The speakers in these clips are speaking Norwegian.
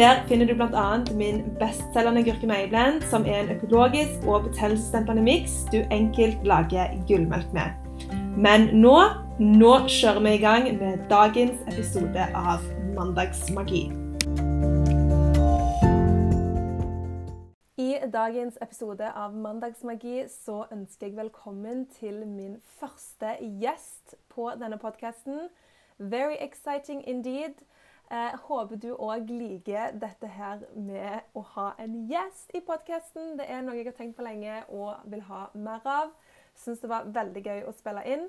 Der finner du bl.a. min bestselgende gurkemeieblend, som er en økologisk og betennelsesdempende miks du enkelt lager gullmelk med. Men nå, nå kjører vi i gang med dagens episode av Mandagsmagi. I dagens episode av Mandagsmagi så ønsker jeg velkommen til min første gjest på denne podkasten. Very exciting indeed. Jeg håper du òg liker dette her med å ha en gjest i podkasten. Det er noe jeg har tenkt på lenge og vil ha mer av. Syns det var veldig gøy å spille inn.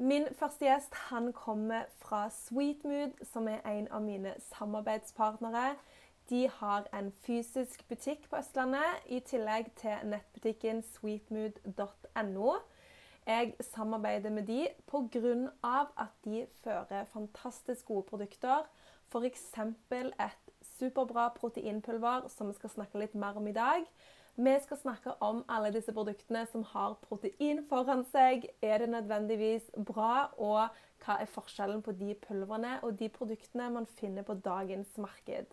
Min første gjest han kommer fra Sweetmood, som er en av mine samarbeidspartnere. De har en fysisk butikk på Østlandet, i tillegg til nettbutikken sweetmood.no. Jeg samarbeider med de pga. at de fører fantastisk gode produkter F.eks. et superbra proteinpulver, som vi skal snakke litt mer om i dag. Vi skal snakke om alle disse produktene som har protein foran seg. Er det nødvendigvis bra? Og hva er forskjellen på de pulverne og de produktene man finner på dagens marked?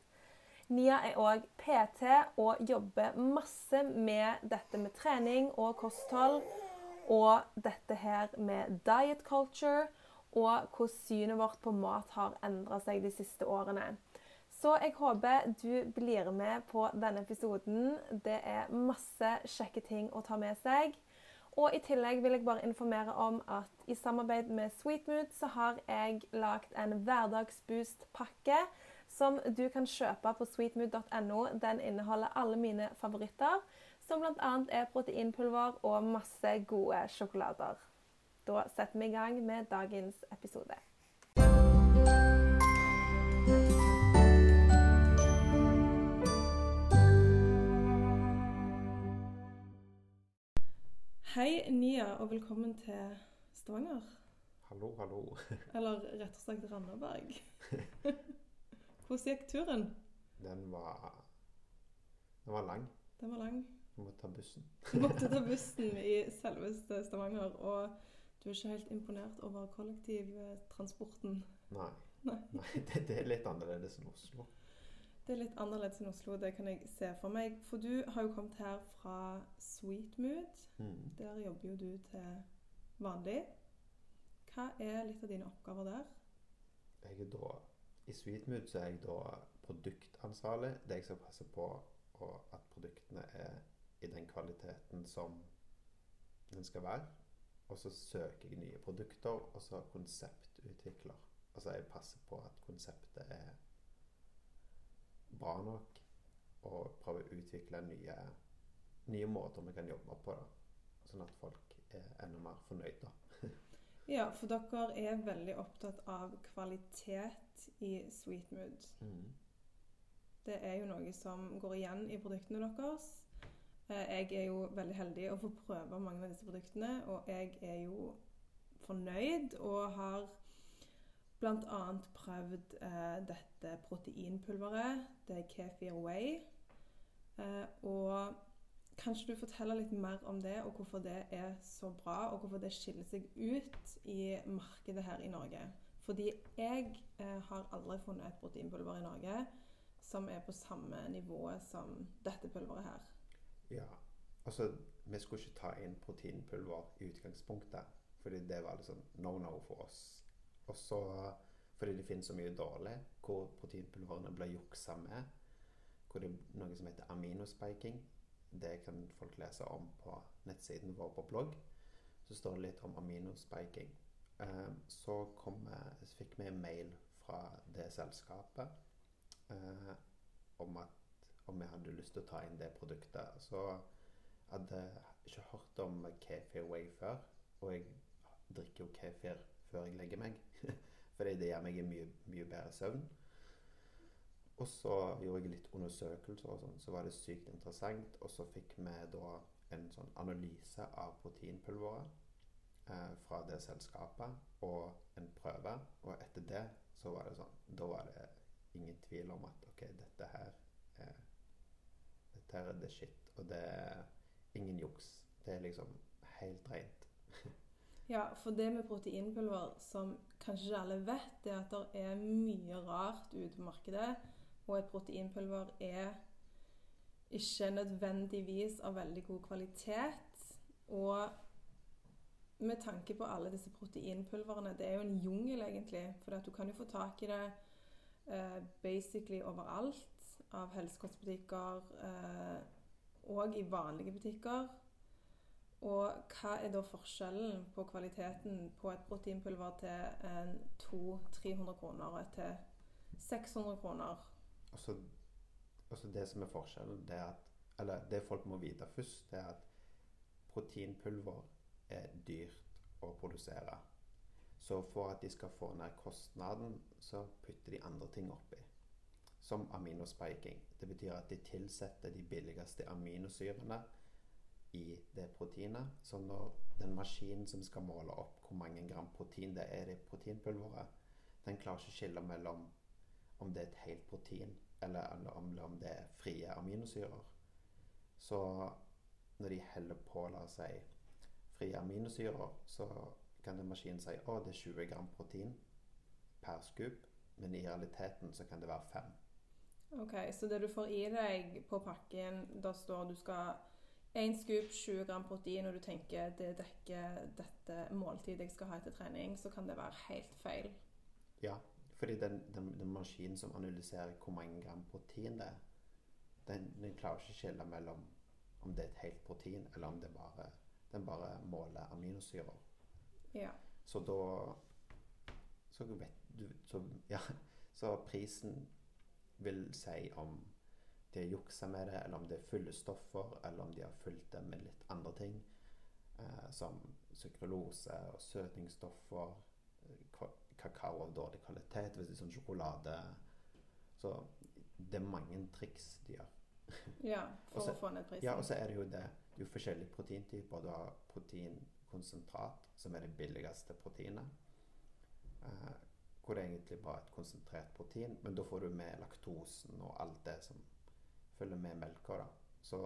Nia er òg PT og jobber masse med dette med trening og kosthold. Og dette her med diet culture og hvordan synet vårt på mat har endra seg de siste årene. Så jeg håper du blir med på denne episoden. Det er masse kjekke ting å ta med seg. Og i tillegg vil jeg bare informere om at i samarbeid med Sweetmood så har jeg lagd en hverdagsboost-pakke som du kan kjøpe på sweetmood.no. Den inneholder alle mine favoritter, som bl.a. er proteinpulver og masse gode sjokolader. Da setter vi i gang med dagens episode. Hei, Nia, og velkommen til Stavanger. Hallo, hallo. Eller rett og slett Randaberg. Hvordan gikk turen? Den var Den var lang. Den var lang. Du måtte ta bussen. Du måtte ta bussen i selveste Stavanger. Og du er ikke helt imponert over kollektivtransporten? Nei. Nei. Nei det, det, er litt annerledes enn Oslo. Det er litt annerledes enn Oslo, det kan jeg se for meg. For du har jo kommet her fra Sweetmood. Mm. Der jobber jo du til vanlig. Hva er litt av dine oppgaver der? Jeg er da, I Sweetmood så er jeg da produktansvarlig. Det jeg skal passe på at produktene er i den kvaliteten som den skal være. Og så søker jeg nye produkter, og så konseptutvikler. Altså jeg passer på at konseptet er bra nok, og prøver å utvikle nye, nye måter vi kan jobbe på. da. Sånn at folk er enda mer fornøyde. ja, for dere er veldig opptatt av kvalitet i Sweetmood. Mm. Det er jo noe som går igjen i produktene deres. Eh, jeg er jo veldig heldig å få prøve mange av disse produktene, og jeg er jo fornøyd og har bl.a. prøvd eh, dette proteinpulveret. Det er Kefir Way. Eh, og kanskje du forteller litt mer om det, og hvorfor det er så bra, og hvorfor det skiller seg ut i markedet her i Norge. Fordi jeg eh, har aldri funnet et proteinpulver i Norge som er på samme nivå som dette pulveret her. Ja. Altså, vi skulle ikke ta inn proteinpulver i utgangspunktet. Fordi det var liksom no-no for oss. Og så fordi det finnes så mye dårlig hvor proteinpulverene blir juksa med. Hvor det er noe som heter aminospiking. Det kan folk lese om på nettsiden vår på blogg. Så står det litt om aminospiking. Uh, så, kom, så fikk vi en mail fra det selskapet uh, om at om jeg hadde lyst til å ta inn det produktet. Så hadde jeg ikke hørt om Kefir Way før. Og jeg drikker jo kefir før jeg legger meg. Fordi det gir meg en mye, mye bedre søvn. Og så gjorde jeg litt undersøkelser, og sånn, så var det sykt interessant. Og så fikk vi da en sånn analyse av proteinpulveret. eh, fra det selskapet og en prøve. Og etter det så var det sånn Da var det ingen tvil om at OK, dette her er her er det shit. Og det er ingen juks. Det er liksom helt rent. Ja, for det med proteinpulver som kanskje ikke alle vet, det er at det er mye rart ute på markedet. Og et proteinpulver er ikke nødvendigvis av veldig god kvalitet. Og med tanke på alle disse proteinpulverne det er jo en jungel, egentlig. For du kan jo få tak i det eh, basically overalt. Av helsekostbutikker eh, og i vanlige butikker. Og hva er da forskjellen på kvaliteten på et proteinpulver til en 200-300 kroner og til 600 kroner? Altså, altså det som er forskjellen, det er at Eller det folk må vite først, det er at proteinpulver er dyrt å produsere. Så for at de skal få ned kostnaden, så putter de andre ting oppi. Som aminospiking. Det betyr at de tilsetter de billigste aminosyrene i det proteinet. Så når den maskinen som skal måle opp hvor mange gram protein det er i proteinpulveret, den klarer ikke å skille mellom om det er et helt protein, eller, om det er frie aminosyrer. Så når de heller på, la oss si, frie aminosyrer, så kan den maskinen si å, det er 20 gram protein per scoop, men i realiteten så kan det være 5. Ok, Så det du får i deg på pakken, da står du skal én scoop 20 gram protein, og du tenker det dekker dette måltidet jeg skal ha etter trening, så kan det være helt feil. Ja, fordi den, den, den maskinen som analyserer hvor mange gram protein det er, den, den klarer ikke å skille mellom om det er et helt protein, eller om det bare, den bare måler aminosyrer. Ja. Så da så vet du så, ja, så prisen vil si om de har juksa med det, eller om det er fulle stoffer, eller om de har fulgt det med litt andre ting. Eh, som sukralose og søtningsstoffer, kakao av dårlig kvalitet, hvis det er sånn sjokolade. Så det er mange triks de gjør. Ja, for Også- å få ned prisen. Ja, og så er det jo det Det er jo forskjellige proteintyper. Du har proteinkonsentrat, som er det billigste proteinet. Eh, hvor det egentlig bare er et konsentrert protein, men da får du med laktosen og alt det som følger med melka. da. Så,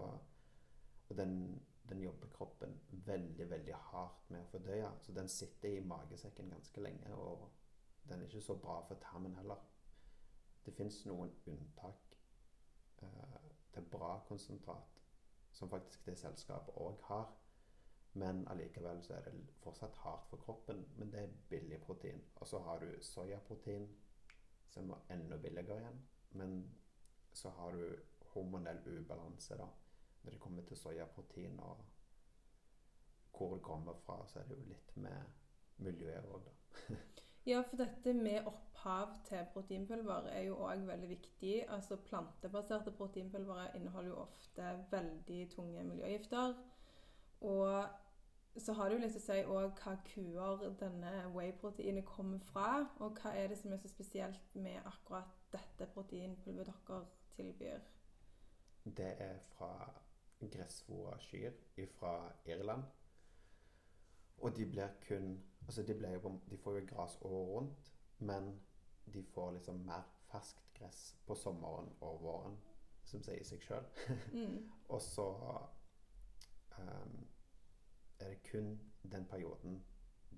og den, den jobber kroppen veldig, veldig hardt med å fordøye. Så den sitter i magesekken ganske lenge, og den er ikke så bra for tarmen heller. Det fins noen unntak eh, til bra konsentrat, som faktisk det selskapet òg har. Men allikevel så er det fortsatt hardt for kroppen. Men det er billig protein. Og så har du soyaprotein, som er enda billigere igjen. Men så har du hormonell ubalanse, da. Når det kommer til soyaprotein og hvor det kommer fra, så er det jo litt med miljøet òg, da. Ja, for dette med opphav til proteinpulver er jo òg veldig viktig. Altså Plantebaserte proteinpulvere inneholder jo ofte veldig tunge miljøgifter. Og så har det jo litt å si òg hva kuer denne whey-proteinet kommer fra. Og hva er det som er så spesielt med akkurat dette proteinpulveret dere tilbyr? Det er fra gressvoa kyr fra Irland. Og de blir kun Altså, de, blir de får jo gress året rundt, men de får liksom mer ferskt gress på sommeren og våren, som sier seg sjøl. Mm. Og så ehm, er det kun den perioden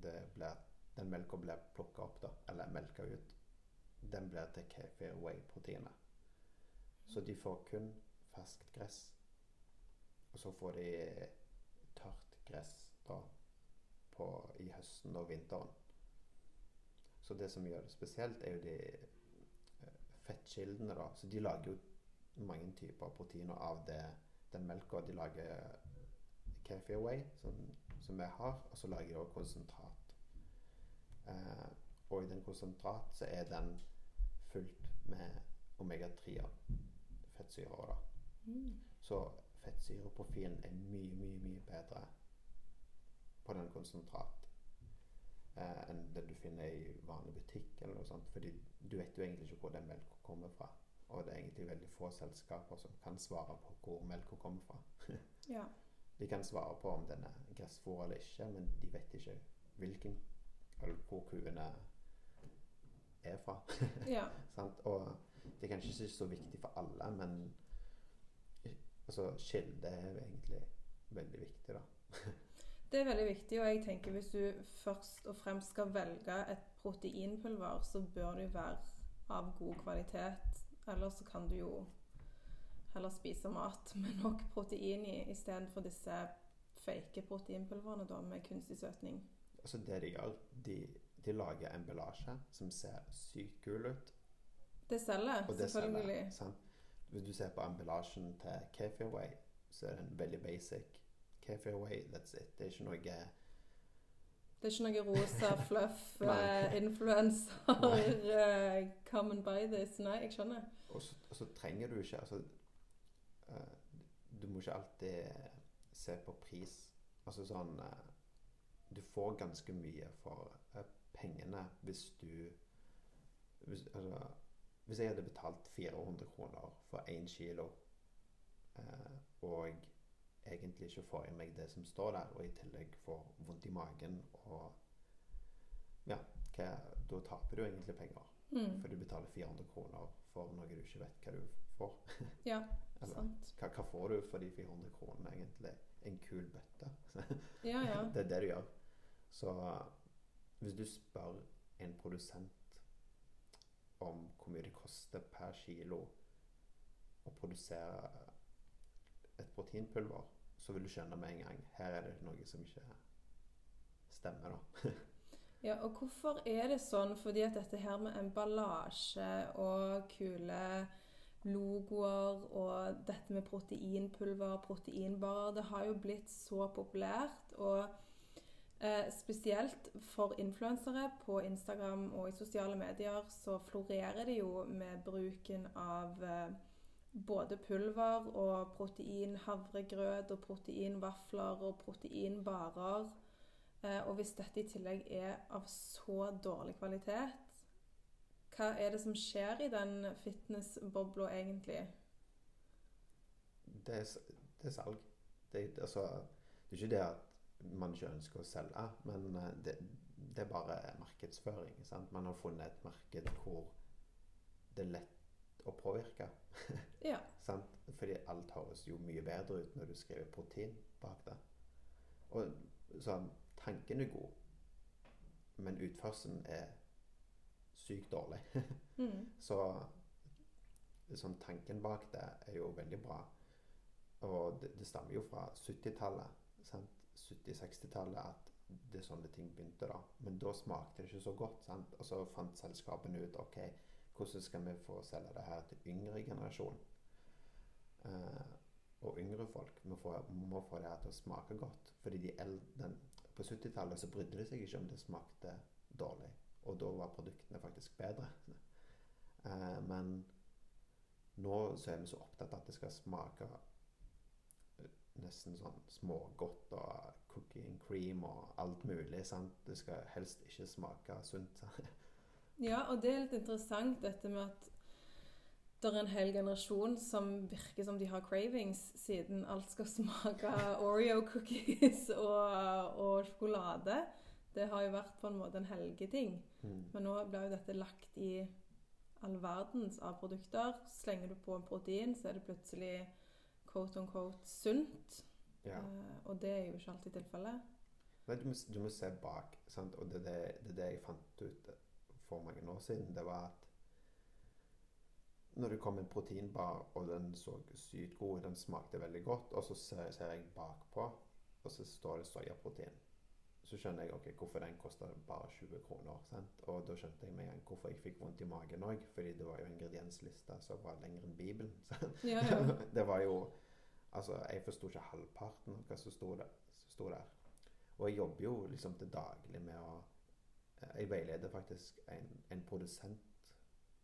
det ble, den melka blir plukka opp, da, eller melka ut. Den blir til kefir whey-proteinet. Så de får kun ferskt gress. Og så får de tørt gress da, på, i høsten og vinteren. Så det som gjør det spesielt, er jo de eh, fettkildene, da. Så de lager jo mange typer proteiner av det, den melka. De lager kefir som, som vi har, og så lager jeg også konsentrat. Eh, og i den konsentrat så er den fullt med omega-3 fettsyrer. da. Mm. Så fettsyreprofilen er mye, mye, mye bedre på den konsentrat eh, enn det du finner i vanlig butikk eller noe sånt. Fordi du vet jo egentlig ikke hvor den melka kommer fra. Og det er egentlig veldig få selskaper som kan svare på hvor melka kommer fra. Ja. De kan svare på om den er gressfôr eller ikke, men de vet ikke hvilken eller hvor kuene er fra. Ja. sant? Og det er kanskje ikke så viktig for alle, men altså, kilde er egentlig veldig viktig, da. Det er veldig viktig, og jeg tenker hvis du først og fremst skal velge et proteinpulver, så bør det jo være av god kvalitet. Ellers så kan du jo heller spise mat med nok protein i istedenfor disse fake proteinpulverne da, med kunstig søtning. Altså det de gjør, de, de lager emballasje som ser sykt kul ut. Det selger, det selvfølgelig. selger. Hvis du ser på emballasjen til Kefirway, så er den veldig basic. Kefirway, that's it. Det er ikke noe Det er ikke noe rosa fluff, uh, influenser, eh, come and buy this. Nei, jeg skjønner. Og så, og så trenger du ikke Altså eh, Du må ikke alltid se på pris. Altså sånn eh, Du får ganske mye for eh, pengene hvis du hvis, altså, hvis jeg hadde betalt 400 kroner for én kilo, eh, og egentlig ikke får i meg det som står der, og i tillegg får vondt i magen og Ja, hva, da taper du egentlig penger. Mm. For du betaler 400 kroner for noe du ikke vet hva du får. Ja, Eller sant. hva, hva får du for de 400 kronene, egentlig? En kul bøtte. Ja, ja. det er det du gjør. Så hvis du spør en produsent om hvor mye det koster per kilo å produsere et proteinpulver, så vil du skjønne med en gang her er det noe som ikke stemmer, da. Ja, og hvorfor er det sånn? Fordi at dette her med emballasje og kule logoer og dette med proteinpulver, proteinbarer, det har jo blitt så populært. Og eh, spesielt for influensere på Instagram og i sosiale medier så florerer det jo med bruken av eh, både pulver og proteinhavregrøt og proteinvafler og proteinbarer. Eh, og hvis dette i tillegg er av så dårlig kvalitet, hva er det som skjer i den fitnessbobla egentlig? Det er, det er salg. Det, altså, det er ikke det at man ikke ønsker å selge, men eh, det, det er bare markedsføring. Sant? Man har funnet et marked hvor det er lett å påvirke. Ja. Sant? Fordi alt høres jo mye bedre ut når du skriver protein bak det. Og sånn, tanken er god, men utførselen er sykt dårlig. Mm. Så sånn, tanken bak det er jo veldig bra. Og det, det stammer jo fra 70-tallet. 70-60-tallet at det er sånne ting begynte da. Men da smakte det ikke så godt. sant? Og så fant selskapene ut ok, hvordan skal vi få selge det her til yngre generasjon? Uh, og yngre folk må få, må få det her til å smake godt. Fordi de eldre, den, på 70-tallet så brydde de seg ikke om det smakte dårlig. Og da var produktene faktisk bedre. Eh, men nå så er vi så opptatt av at det skal smake eh, nesten sånn smågodt og cookie and cream og alt mulig. sant? Det skal helst ikke smake sunt. Ja, og det er litt interessant dette med at det er en hel generasjon som virker som de har cravings, siden alt skal smake Oreo-cookies og, og sjokolade. Det har jo vært på en måte en helgeting. Mm. Men nå blir jo dette lagt i all verdens av produkter. Slenger du på en protein, så er det plutselig quote on quote sunt. Ja. Eh, og det er jo ikke alltid tilfellet. Nei, du, må, du må se bak. sant? Og det er det, det, det jeg fant ut for mange år siden. Det var at når det kom en proteinbar, og den så sykt god ut, den smakte veldig godt, og så ser, ser jeg bakpå, og så står det soyaprotein. Så skjønner jeg ok, hvorfor den koster bare 20 kroner. sant? Og da skjønte jeg med en hvorfor jeg fikk vondt i magen òg. Fordi det var jo ingredienslista som var lengre enn Bibelen. Ja, ja. det var jo Altså, jeg forsto ikke halvparten av hva som sto der. Der. Og jeg jobber jo liksom til daglig med å Jeg veileder faktisk en, en produsent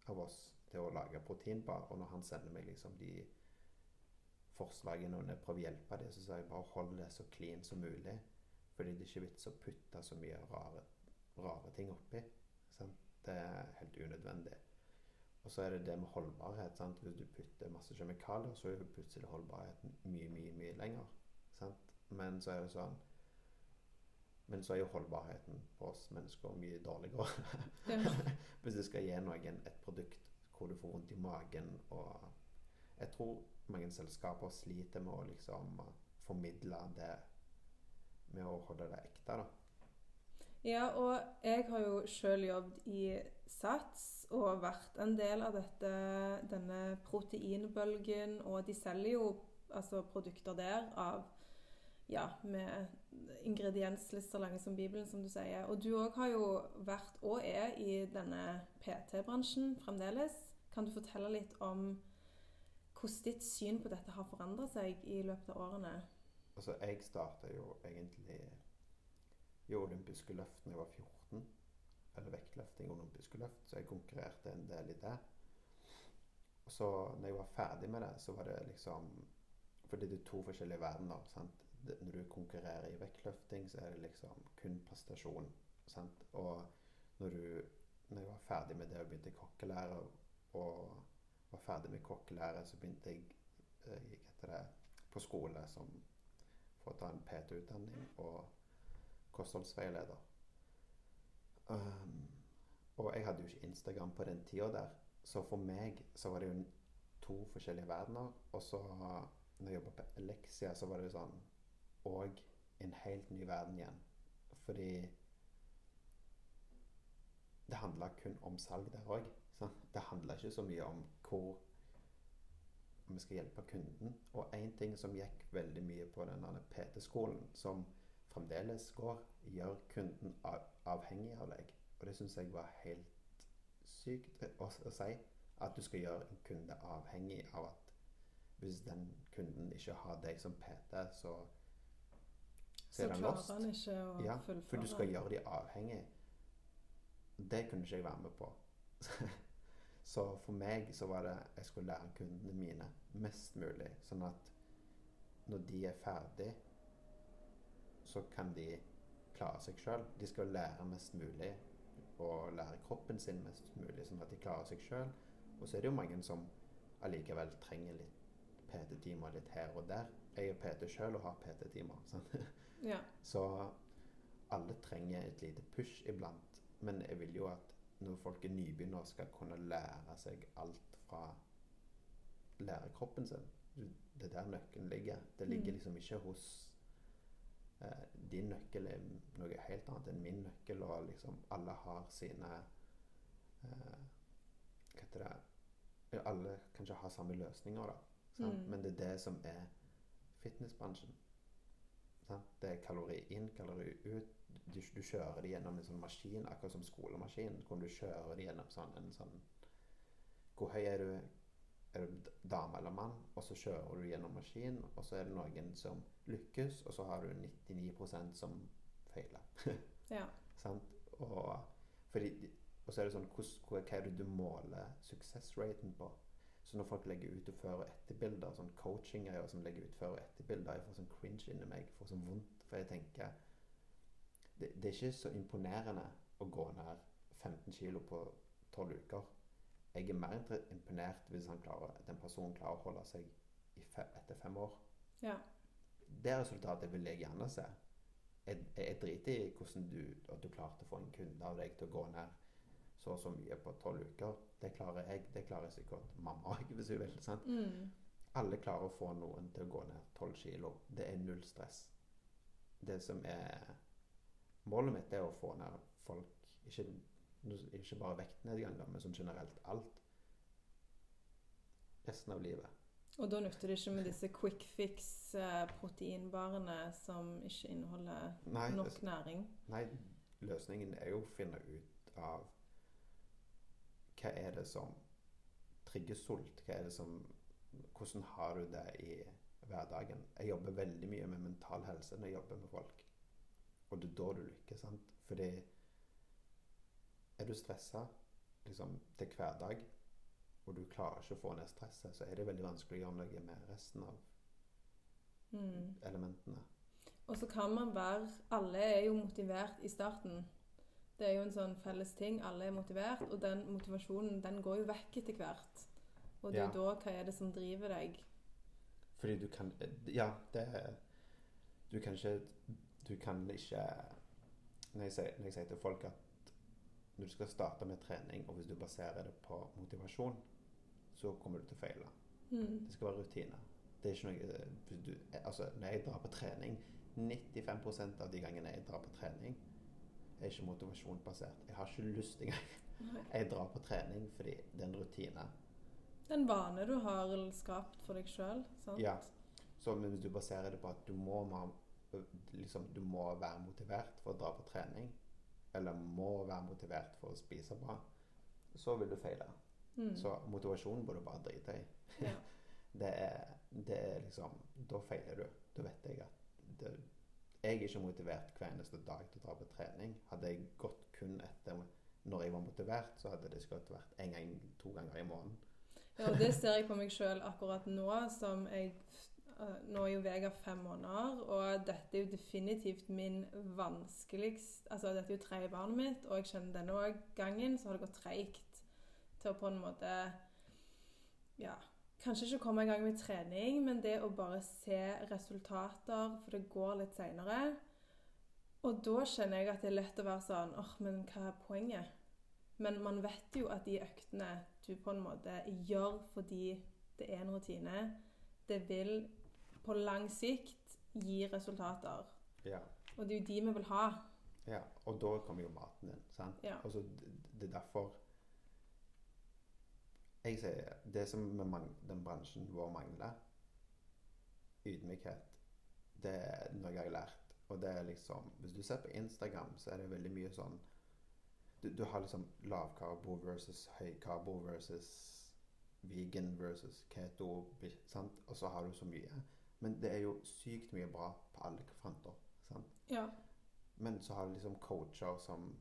av oss til å lage proteinbar, og når han sender meg liksom de forslagene og jeg prøver å hjelpe dem, så sier jeg bare hold det så clean som mulig. Fordi det er ikke vits å putte så mye rare, rare ting oppi. Sant? Det er helt unødvendig. Og så er det det med holdbarhet. Sant? Hvis du putter masse kjemikalier, så er plutselig holdbarheten mye, mye, mye lenger. Sant? Men så er det sånn Men så er jo holdbarheten på oss mennesker mye dårligere. Hvis du skal gi noen et produkt hvor du får vondt i magen og Jeg tror mange selskaper sliter med å liksom formidle det med å holde det ekte, da. Ja, og jeg har jo sjøl jobbet i Sats og vært en del av dette, denne proteinbølgen. Og de selger jo altså, produkter der av ja, med ingredienslister lange som Bibelen, som du sier. Og du òg har jo vært og er i denne PT-bransjen fremdeles. Kan du fortelle litt om hvordan ditt syn på dette har forandra seg i løpet av årene? Altså, jeg starta jo egentlig i olympiske løft da jeg var 14. Eller vektløfting olympiske løft, så jeg konkurrerte en del i det. Og så når jeg var ferdig med det, så var det liksom Fordi det er to forskjellige verdener. sant? Det, når du konkurrerer i vektløfting, så er det liksom kun prestasjon. sant? Og når du når jeg var ferdig med det og begynte kokkelære, og var ferdig med kokkelære, så begynte jeg jeg gikk etter det på skole som for å ta en PT-utdanning og kostholdsveileder. Um, og jeg hadde jo ikke Instagram på den tida der, så for meg så var det jo to forskjellige verdener. Og så når jeg jobba på Elixia, så var det jo sånn Og en helt ny verden igjen. Fordi det handla kun om salg der òg. Det handla ikke så mye om hvor vi skal hjelpe kunden. Og én ting som gikk veldig mye på denne PT-skolen, som fremdeles går, gjør kunden av, avhengig av deg. Og det syns jeg var helt sykt å, å, si. At du skal gjøre en kunde avhengig av at hvis den kunden ikke har deg som PT, så så er den lost. Så klarer han ikke å ja, fullføre. For du skal gjøre de avhengig. Det kunne ikke jeg være med på. så for meg så var det jeg skulle lære kundene mine mest mulig, sånn at når de er ferdig, så kan de klare seg sjøl. De skal lære mest mulig og lære kroppen sin mest mulig, sånn at de klarer seg sjøl. Og så er det jo mange som allikevel trenger litt PT-timer litt her og der. Jeg er PT sjøl og har PT-timer. Sånn. Ja. Så alle trenger et lite push iblant. Men jeg vil jo at når folk er nybegynnere, skal kunne lære seg alt fra lære kroppen sin. Det er der nøkkelen ligger. Det ligger Mm. liksom ikke hos eh, Din nøkkel er noe helt annet enn min nøkkel, og liksom alle har sine eh, Hva heter det Alle kan ikke ha samme løsninger, da. Mm. Men det er det som er fitnessbransjen. Sant? Det er kalori inn, kalori ut. Du, du kjører det gjennom en sånn maskin, akkurat som skolemaskin. Hvor du kjører det gjennom sånn, en sånn Hvor høy er du? Er du dame eller mann? Og så kjører du gjennom maskin, og så er det noen som lykkes, og så har du 99% som feiler. Ja. Sant? Og, fordi, og så er det sånn hos, hva, er det du måler suksessraten på? Så når folk legger ut før- og etterbilder, sånn coaching-greier som legger ut før- og etterbilder, jeg får sånn cringe inni meg. Jeg får sånn vondt. For jeg tenker det, det er ikke så imponerende å gå ned 15 kilo på 12 uker. Jeg er mer imponert hvis han klarer, den personen klarer å holde seg i fe, etter fem år. ja. Det resultatet vil jeg gjerne se. Jeg, jeg driter i hvordan du, at du klarte å få en kunde av deg til å gå ned så og så mye på tolv uker. Det klarer jeg. Det klarer sikkert mamma òg, hvis hun vil. sant? Mm. Alle klarer å få noen til å gå ned 12 kilo. Det er null stress. Det som er Målet mitt er å få ned folk Ikke, ikke bare vektnedgang, men sånn generelt alt. Resten av livet. Og da nytter det ikke med disse quick fix-proteinbarene som ikke inneholder Nei, nok altså- næring. Nei, løsningen er jo å finne ut av hva er det som trigger sult? Hva er det som Hvordan har du det i hverdagen? Jeg jobber veldig mye med mental helse når jeg jobber med folk. Det er da du lykkes, sant? Fordi er du stressa liksom, til hverdag, og du klarer ikke å få ned stresset, så er det veldig vanskelig å gjøre noe med resten av Mm. elementene. Og så kan man være Alle er jo motivert i starten. Det er jo en sånn felles ting. Alle er motivert, og den motivasjonen den går jo vekk etter hvert. Og det er jo da hva er det som driver deg? Fordi du kan Ja, det Du kan ikke Du kan ikke når jeg, sier, når jeg sier til folk at når du skal starte med trening, og hvis du baserer det på motivasjon, så kommer du til å feile. Mm. Det skal være rutine. Det er ikke noe eh, du, altså, Når jeg drar på trening 95% av de gangene jeg drar på trening, er ikke motivasjonsbasert. Jeg har ikke lyst engang. Jeg drar på trening fordi det er en rutine. Det er en vane du har skapt for deg sjøl. Ja. Så men hvis du baserer det på at du må, liksom, du må være motivert for å dra på trening, eller må være motivert for å spise bra, så vil du feile. Mm. Så motivasjonen bør du bare drite i. Ja. Det er, det er liksom Da feiler du. Da vet jeg at det, Jeg er ikke motivert hver eneste dag til å dra på trening. Hadde jeg gått kun etter når jeg var motivert, så hadde det skulle vært en gang, to ganger i måneden. Ja, og det ser jeg på meg sjøl akkurat nå, som jeg Nå er jo Vega fem måneder, og dette er jo definitivt min vanskeligst Altså, dette er jo tredje barnet mitt, og jeg kjenner denne gangen så har det gått treigt til å på en måte Ja, kanskje ikke komme i gang med trening, men det å bare se resultater, for det går litt seinere. Og da kjenner jeg at det er lett å være sånn åh, men hva er poenget? Men man vet jo at de øktene du på en måte gjør fordi det er en rutine, det vil på lang sikt gir resultater. Ja. Og det er jo de vi vil ha. ja. Og da kommer jo maten inn. sant? Ja. så, det, er derfor Jeg sier Det som med den bransjen vår mangler, ydmykhet, det er noe jeg har lært. Og det er liksom Hvis du ser på Instagram, så er det veldig mye sånn Du, du har liksom lavkarbo versus høykarbo versus vegan versus keto, sant? og så har du så mye. Men det er jo sykt mye bra på alle fronter. sant? Ja. Men så har du liksom coacher som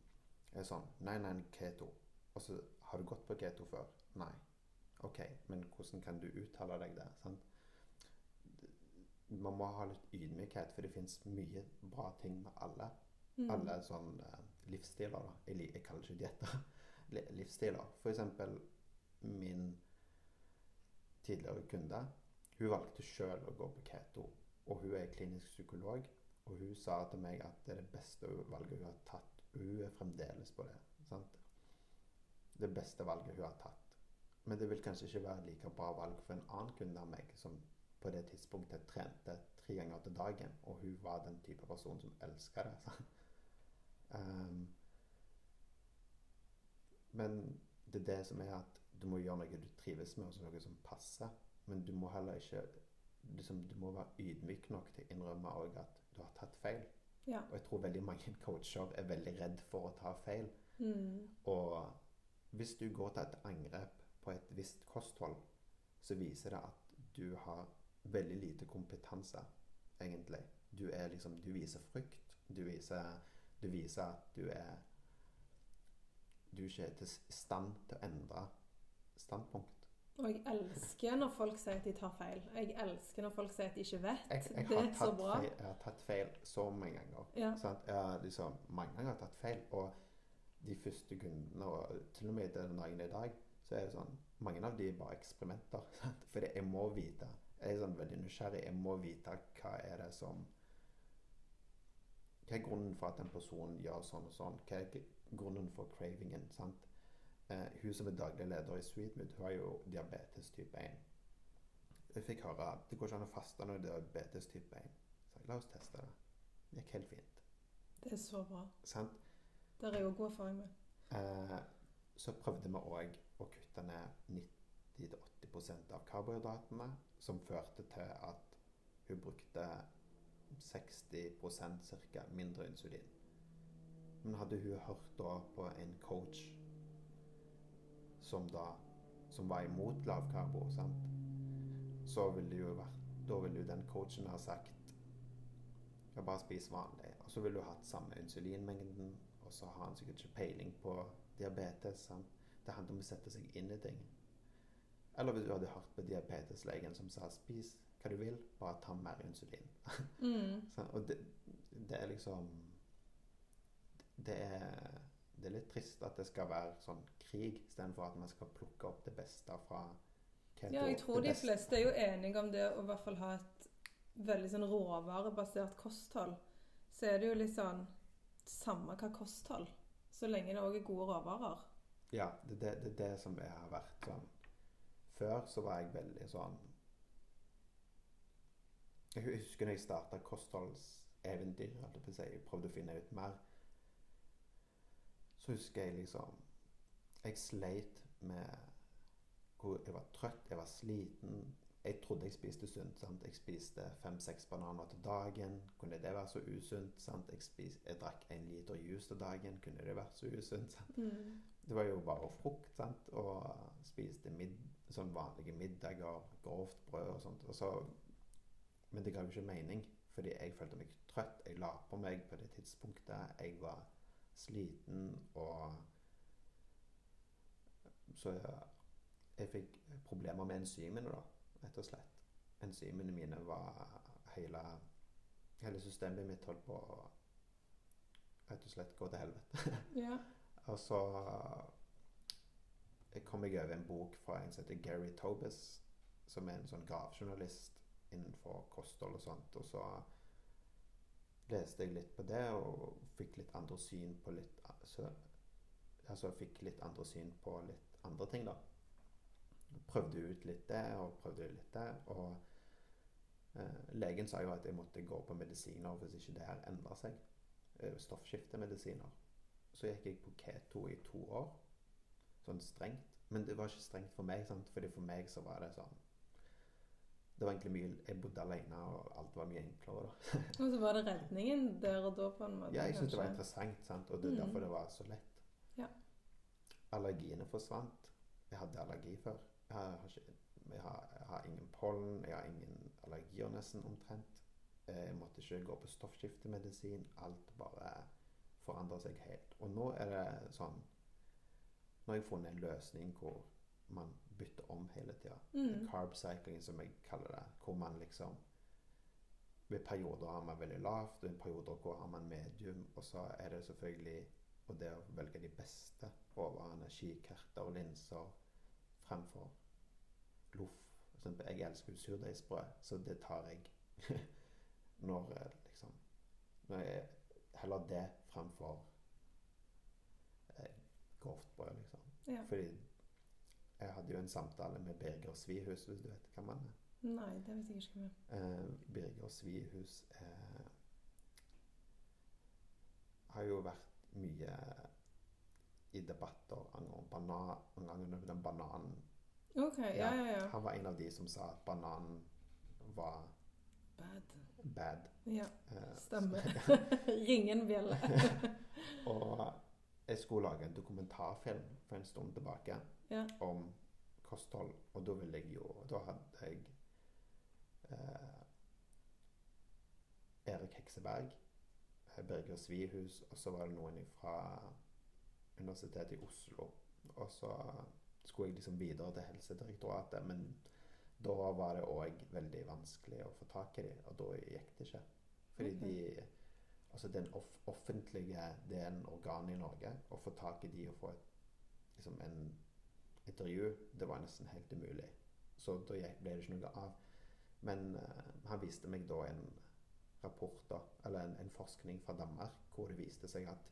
er sånn Nei, nei, keto. Og så har du gått på keto før? Nei. OK, men hvordan kan du uttale deg det? sant? Man må ha litt ydmykhet, for det fins mye bra ting med alle. Mm. Alle sånn eh, livsstiler, da. Jeg, jeg kaller det ikke dietter. Li- livsstiler. For eksempel min tidligere kunde. Hun valgte sjøl å gå på keto, og hun er klinisk psykolog. Og hun sa til meg at det er det beste valget hun har tatt. Hun er fremdeles på det. sant? Det beste valget hun har tatt. Men det vil kanskje ikke være like bra valg for en annen kunde av meg som på det tidspunktet trente tre ganger til dagen, og hun var den type person som elska det. sant? Um, men det er det som er at du må gjøre noe du trives med, og noe som passer. Men du må heller ikke liksom, Du må være ydmyk nok til å innrømme at du har tatt feil. Ja. Og jeg tror veldig mange coacher er veldig redd for å ta feil. Mm. Og hvis du går til et angrep på et visst kosthold, så viser det at du har veldig lite kompetanse, egentlig. Du liksom Du viser frykt. Du viser, du viser at du er Du ikke er til stand til å endre standpunkt. Og jeg elsker når folk sier at de tar feil. Jeg elsker når folk sier at de ikke vet. Jeg, jeg, det er så bra. feil, jeg har tatt feil så mange ganger. Ja. Sant? Jeg har liksom mange ganger tatt feil. Og de første kundene, og til og med den dagen i dag, så er det sånn Mange av de er bare eksperimenter. Sant? For jeg må vite Jeg er sånn veldig nysgjerrig. Jeg må vite hva er det som Hva er grunnen for at en person gjør sånn og sånn? Hva er grunnen for cravingen? sant? Eh, hun som er daglig leder i Sweetmood, hun har jo diabetes type 1. Jeg fikk høre at det går ikke an å faste når det er diabetes type 1. Så jeg, la oss teste det. Det gikk helt fint. Det er så bra. Sant? Det har jeg jo god erfaring med. Eh, så prøvde vi òg å kutte ned 90-80% av karbohydratene, som førte til at hun brukte 60% ca. mindre insulin. Men hadde hun hørt da på en coach som da som var imot lavkarbo, sant? så ville jo vært Da ville jo den coachen ha sagt ja, bare spis vanlig. Og så ville du hatt samme insulinmengden, og så har han sikkert ikke peiling på diabetes. Sant? Det handler om å sette seg inn i ting. Eller hvis du hadde hørt på diabeteslegen som sa 'spis hva du vil, bare ta mer insulin'. Mm. Så, og det, det er liksom det er, det er litt trist at det skal være sånn krig, istedenfor at man skal plukke opp det beste fra. Ja, jeg tror de fleste er jo enige om det å i hvert fall ha et veldig sånn råvarebasert kosthold. Så er det jo litt sånn samme hva kosthold, så lenge det òg er gode råvarer. Ja, det er det, det, det som jeg har vært sånn Før så var jeg veldig sånn Jeg husker når jeg starta kostholdseventyr, jeg på si, jeg prøvde å finne ut mer. Så husker jeg liksom Jeg sleit med hvor jeg var trøtt, jeg var sliten. Jeg trodde jeg spiste sunt. sant? Jeg spiste fem-seks bananer til dagen. Kunne det være så usunt? sant? Jeg, spis, jeg drakk en liter juice til dagen. Kunne det vært så usunt? sant? Mm. Det var jo bare frukt. sant? Og spiste mid, sånn vanlige middager, grovt brød og sånt. Og så, men det ga jo ikke mening, fordi jeg følte meg trøtt. Jeg la på meg på det tidspunktet. Jeg var sliten og Så jeg, fikk problemer med enzymene, da, rett og slett. Enzymene mine var Hele, hele systemet mitt holdt på å rett og slett gå til helvete. Ja. Og så jeg kom jeg over en bok fra en som heter Gary Tobis, som er en sånn gravjournalist innenfor kosthold og sånt. Og så leste jeg litt på det og fikk litt andre syn på litt så, Altså fikk litt andre syn på litt andre ting, da. Prøvde ut litt det og prøvde ut litt det. Og eh, legen sa jo at jeg måtte gå på medisiner hvis ikke det her endra seg. Eh, Stoffskiftemedisiner. Så gikk jeg på keto i to år. Sånn strengt. Men det var ikke strengt for meg, sant? fordi for meg så var det sånn Det var egentlig mye Jeg bodde alene, og alt var mye enklere da. Og så var det redningen der og da, på en måte? Ja, jeg syntes det var interessant, sant? og det er mm. derfor det var så lett. Ja. Allergiene forsvant. Jeg hadde allergi før. Jeg har, ikke, jeg, har, jeg har ingen pollen, jeg har ingen allergier nesten omtrent. Eh, Jeg måtte ikke gå på stoffskiftemedisin. Alt bare forandrer seg helt. Og nå er det sånn Nå har jeg funnet en løsning hvor man bytter om hele tida. Mm. Carb cycling, som jeg kaller det. Hvor man liksom Ved perioder har man veldig lavt, og i perioder hvor har man medium. Og så er det selvfølgelig og det å velge de beste over energikerter og linser fremfor loff. Jeg elsker jo surdeigsbrød, så det tar jeg når eh, liksom når jeg Heller det fremfor eh, grovt brød, liksom. Ja. Fordi jeg hadde jo en samtale med Birger Svihus, hvis du vet hvem han er. Nei, det vet jeg ikke hvem er. Eh, Birger Svihus eh, har jo vært mye i debatter angående banan, angående den bananen. OK, ja, ja, ja. Han var en av de som sa at bananen var Bad. bad. Ja, Eh, stemmer. Ring en bjelle. og jeg skulle lage en dokumentarfilm for en stund tilbake Ja. om kosthold, og da ville jeg jo Da hadde jeg eh, Erik Hekseberg, eh, Birger Svihus, og så var det noen fra Universitetet i Oslo. Og så skulle jeg liksom videre til Helsedirektoratet, men da var det òg veldig vanskelig å få tak i dem, og da gikk det ikke. Fordi okay. de Altså den off offentlige delen organet i Norge, å få tak i de og få et, liksom en intervju, det var nesten helt umulig. Så da ble det ikke noe av. Men uh, han viste meg da en rapport, da, eller en, en forskning fra Danmark, hvor det viste seg at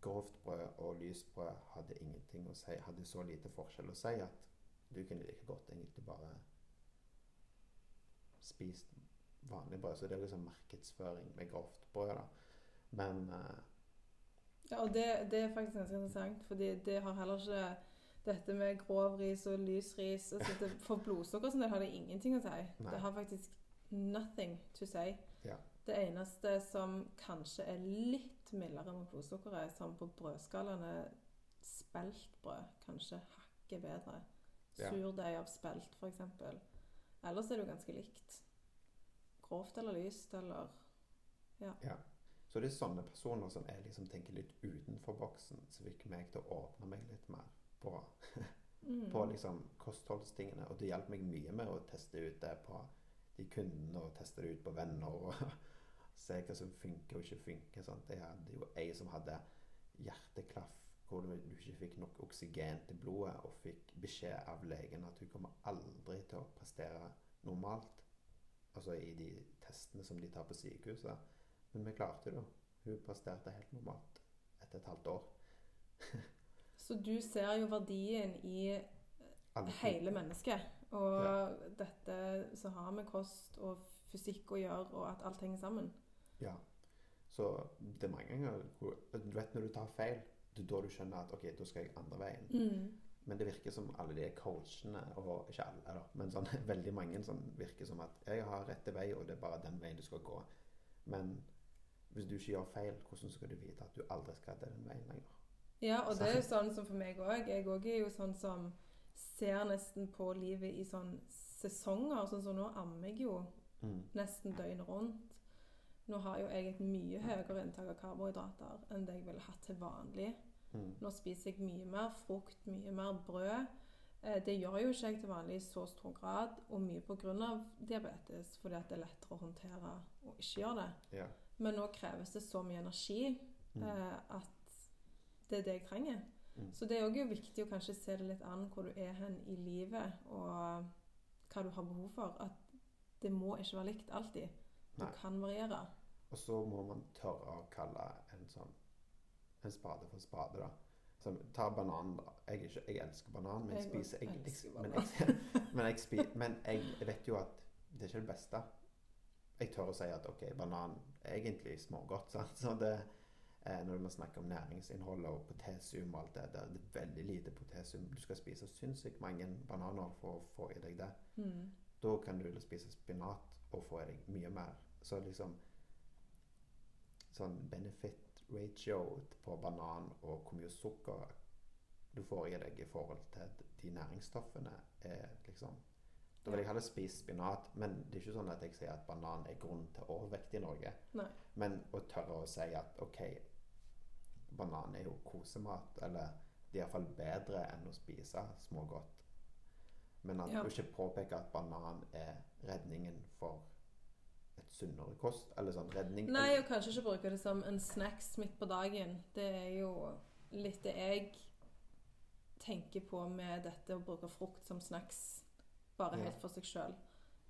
grovt brød og lyst brød hadde ingenting å si, hadde så lite forskjell å si at du kunne like godt egentlig bare spist vanlig brød. Så det er liksom markedsføring med grovt brød, da. Men uh, Ja, og det, det er faktisk ganske interessant, fordi det har heller ikke dette med grov ris og lys ris altså det, For blodsukker sånn, det har det ingenting å si. Nei. Det har faktisk nothing to say. Ja. Det eneste som kanskje er litt mildere med blodsukkeret, som på brødskalaen er speltbrød, kanskje hakket bedre. Ja. Surdeig av spelt, f.eks. Ellers er det jo ganske likt. Grovt eller lyst eller Så det er sånne personer som jeg liksom tenker litt utenfor boksen, som fikk meg til å åpne meg litt mer på, mm. på liksom kostholdstingene. Og det hjalp meg mye med å teste ut det på de kundene, og teste det ut på venner. og Se hva som funker og ikke funker. Sant? Jeg hadde jo ei som hadde hjerteklaff hvor du ikke fikk nok oksygen til blodet, og fikk beskjed av legen at hun kommer aldri til å prestere normalt. Altså i de testene som de tar på sykehuset. Men vi klarte det. Hun presterte helt normalt etter et halvt år. Så du ser jo verdien i hele mennesket. Og dette som har med kost og fysikk å gjøre, og at alt henger sammen. Ja. Så det er mange ganger Du vet når du tar feil, det er da du skjønner at OK, da skal jeg andre veien. Mm. Men det virker som alle de coachene, og ikke alle, da, men sånn, veldig mange sånn, virker som at jeg har rette vei, og det er bare den veien du skal gå. Men hvis du ikke gjør feil, hvordan skal du vite at du aldri skal til den veien lenger? Ja, og det er jo sånn som for meg òg. Jeg òg er jo sånn som ser nesten på livet i sånn sesonger. Sånn som nå ammer jeg jo Mm. nesten døgnet rundt. Nå har jo jeg et mye høyere inntak av karbohydrater enn det jeg ville hatt til vanlig. Mm. Nå spiser jeg mye mer frukt, mye mer brød. Eh, Det gjør jo ikke jeg til vanlig i så stor grad, og mye pga. diabetes, fordi at det er lettere å håndtere å ikke gjøre det. Ja. Men nå kreves det så mye energi Mm. eh, at det er det jeg trenger. Mm. Så det er òg viktig å kanskje se det litt an hvor du er hen i livet, og hva du har behov for. At det må ikke være likt alltid. Du Nei. kan variere. Og så må man tørre å kalle en sånn en spade for spade, da. Så ta bananen, da. Jeg, ikke, jeg elsker banan, men jeg Jeg spiser jeg, elsker jeg, men, jeg, men, jeg spi, men jeg vet jo at det er ikke det beste. Jeg tør å si at OK, banan er egentlig smågodt. Sant? Så det, når man snakker om næringsinnhold og potesium og alt det der, det er veldig lite potesium. Du skal spise sinnssykt mange bananer for å få i deg det. Mm. Da kan du spise spinat og få i deg mye mer. Så liksom Sånn benefit ratio på banan og hvor mye sukker du får i deg i forhold til de næringsstoffene, er liksom Da vil jeg heller spise spinat, men det er ikke sånn at jeg sier at banan er grunn til overvekt i Norge. Nei. Men å tørre å si at OK, banan er jo kosemat, eller det er iallfall bedre enn å spise smågodt. Men at Ja. du ikke påpeker at banan er redningen for et sunnere kost, eller sånn redning Nei, og kanskje ikke bruke det som en snacks midt på dagen. Det er jo litt det jeg tenker på med dette å bruke frukt som snacks bare Ja. helt for seg sjøl.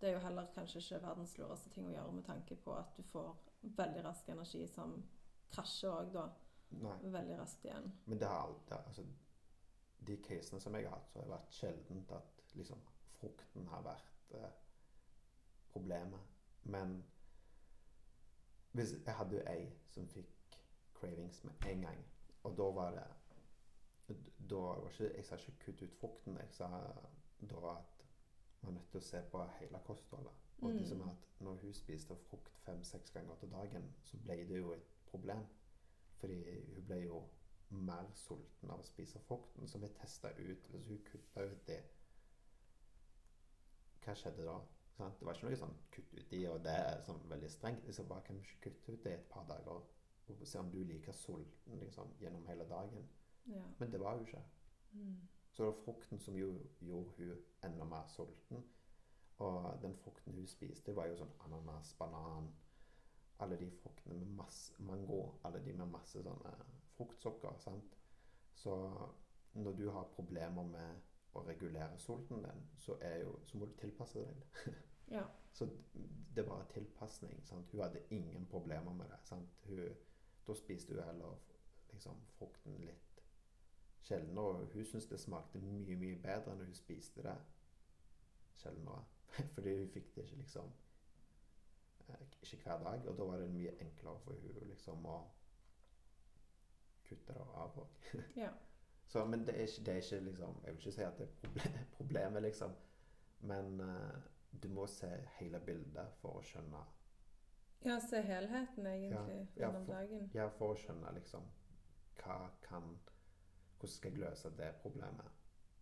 Det er jo heller kanskje ikke verdens lureste ting å gjøre med tanke på at du får veldig rask energi som krasjer òg da Nei. veldig raskt igjen. Men det har alltid altså, De casene som jeg har hatt, så har det vært sjeldent at liksom, frukten har vært eh, problemet. Men hvis jeg hadde jo ei som fikk cravings med en gang, og da var det Da var ikke Jeg sa ikke kutt ut frukten, jeg sa da at man er nødt til å se på hele kostholdet. Og Mm. er at når hun spiste frukt fem-seks ganger til dagen, så ble det jo et problem. Fordi hun ble jo mer sulten av å spise frukten, så vi testa ut Hvis hun kutta ut det Hva skjedde da? Det var ikke noe sånn kutt ut de, og det er sånn veldig strengt. Sa bare kan vi ikke kutte ut det et par dager og se om du er like sulten liksom, gjennom hele dagen. Ja. Men det var hun ikke. Mm. Så det var frukten som jo, gjorde hun enda mer sulten. Og den frukten hun spiste, var jo sånn ananas, banan Alle de fruktene med masse mango. Alle de med masse sånne fruktsukker. sant? Så når du har problemer med å regulere sulten din, så, jo, så må du tilpasse deg. ja. Så det bare tilpasning. sant? Hun hadde ingen problemer med det. sant? Hun, da spiste hun heller liksom, frukten litt sjeldnere. Og hun syntes det smakte mye, mye bedre når hun spiste det sjeldnere. Fordi hun fikk det ikke liksom Ikke hver dag. Og da var det mye enklere for henne liksom å kutte det av òg. ja. Så, men det er, ikke, det er ikke liksom Jeg vil ikke si at det er problem, problemet, liksom. Men uh, du må se hele bildet for å skjønne Ja, se helheten egentlig Ja, ja, for- dagen. Ja, for å skjønne liksom hva kan Hvordan skal jeg løse det problemet?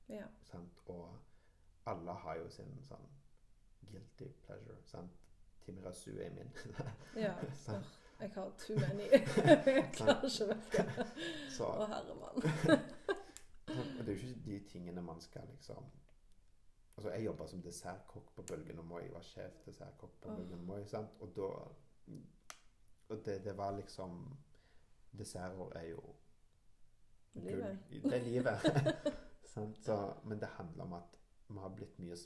Ja. Sant? Og alle har jo sin sånn guilty pleasure. sant? Timirasu er min. ja. Jeg har too many. jeg klarer ikke å vekke Å, herremann. det er jo ikke de tingene man skal liksom Altså, Jeg jobba som dessertkokk på Bølgen og Moi. Jeg var sjef dessertkokk på oh. Bølgen og Moi. sant? Og da Og det, det var liksom Desserter er jo Livet. gull. Det er livet. sant? Så, men det handler om at vi har blitt mye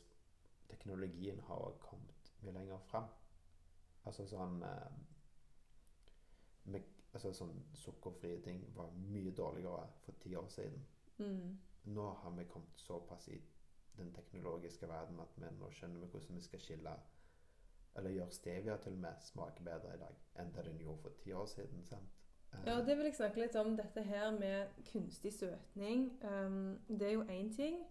Teknologien har kommet mye lenger fram. Altså sånn eh, med, altså sånn sukkerfrie ting var mye dårligere for ti år siden. Mm. Nå har vi kommet såpass i den teknologiske verden at vi nå skjønner vi hvordan vi skal skille Eller gjøre stevia til og med smake bedre i dag enn det den gjorde for ti år siden. sant? Eh, Ja, det vil jeg snakke litt om. Dette her med kunstig søtning. Um, det er jo én ting.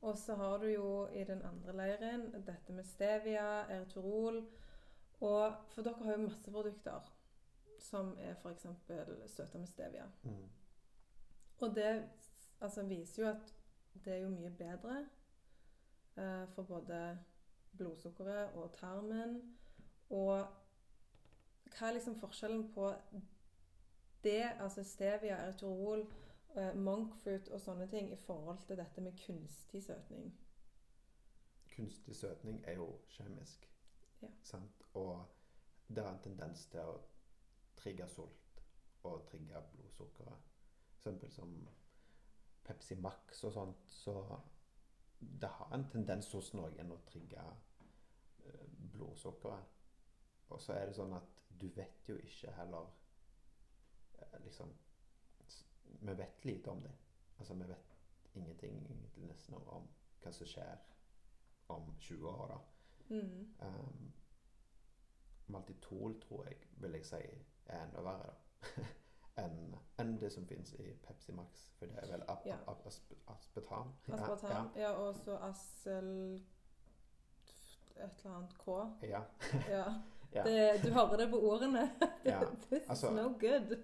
Og så har du jo i den andre leiren dette med stevia, erytrol. Og for dere har jo masse produkter som er f.eks. søta med stevia. mm, Og det altså, viser jo at det er jo mye bedre eh, for både blodsukkeret og tarmen. Og hva er liksom forskjellen på det, altså stevia, eritorol, eh, monkfruit og sånne ting, i forhold til dette med kunstig søtning? kunstig søtning er jo kjemisk. Ja. Og det har en tendens til å trigge sult og trigge blodsukkeret. Eksempel som Pepsi Max og sånt. Så det har en tendens hos noen å trigge eh, blodsukkeret. Og så er det sånn at du vet jo ikke heller eh, liksom Vi vet lite om det. Altså vi vet ingenting nesten om hva som skjer om 20 år, da. Mm. Um, Maltitol tror jeg vil jeg si er enda verre enn en det som finnes i Pepsi Max. For det er vel ap Ja. ap asp aspartam. Aspartam. Ja, og så Assel Et eller annet K. Ja. Ja. Ja. Det, du hører det på ordene. Ja, This altså- no good.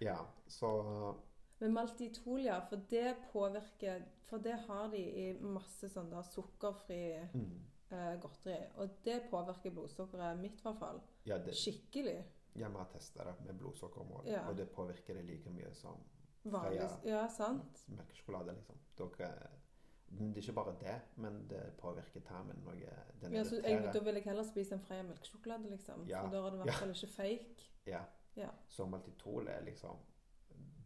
ja. Så Men maltitol, ja, for det påvirker For det har de i masse sånn der sukkerfri mm, eh, godteri. Og det påvirker blodsukkeret mitt, i hvert fall. ja, det, Skikkelig. ja, vi har testa det med blodsukkermål, Ja. og det påvirker det like mye som Vanlig. Ja, sant? melkesjokolade. liksom. Dere, det er ikke bare det, men det påvirker tarmen noe. Den Ja, så jeg, da vil jeg heller spise en Freia melkesjokolade, liksom. Ja, For da er det i hvert fall ikke fake. Ja. Ja. Så maltitol er liksom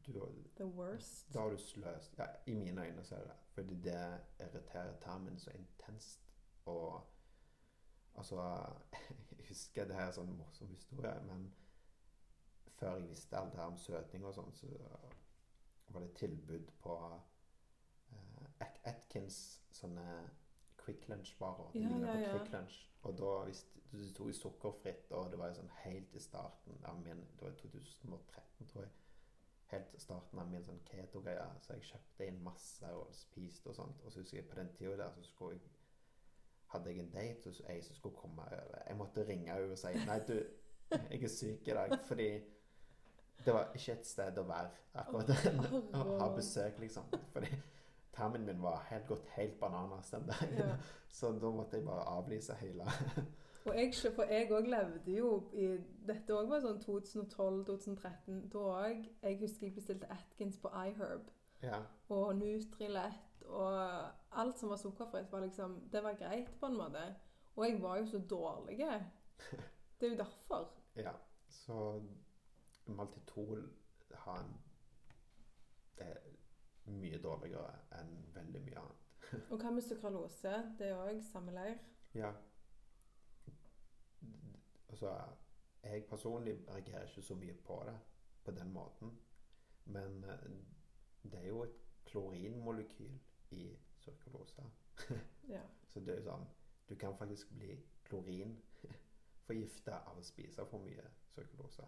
du, The worst. Da har du sløst Ja, i mine øyne så er det det. Fordi det irriterer tarmen så intenst. Og altså Jeg husker det her er sånn morsom historie, men før jeg visste alt det her om søtning og sånn, så var det tilbud på uh, Atkins sånne Quick Lunch-varer. De Ja, ja, på ja. Quick Lunch. Og da visste du tok sukkerfritt, og det var jo sånn helt i starten av min Det var i 2013, tror jeg helt i starten av min sånn keto-greie. Så jeg kjøpte inn masse og spiste og sånt. Og så husker jeg på den tida der så skulle jeg hadde jeg en date hos ei som skulle komme over. Jeg måtte ringe henne og si Nei, du, jeg er syk i dag. Fordi det var ikke et sted å være akkurat å ha besøk, liksom. Fordi tarmen min var helt gått helt bananas den dagen. Ja. Så da måtte jeg bare avlyse hele Og jeg, for jeg òg levde jo i Dette òg var sånn 2012-2013. Da òg Jeg husker jeg bestilte Atkins på iHerb. Ja. Og Nutrilett og alt som var sukkerfritt, var liksom Det var greit, på en måte. Og jeg var jo så dårlig. Det er jo derfor. Ja, så maltitol har en er mye dårligere enn veldig mye annet. Og hva med sukralose? Det er òg samme leir. Ja. Altså, jeg personlig reagerer ikke så mye på det på den måten. Men eh, det er jo et klorinmolekyl i sukralose. Ja. Så det er jo sånn Du kan faktisk bli klorinforgifta av å spise for mye sukralose.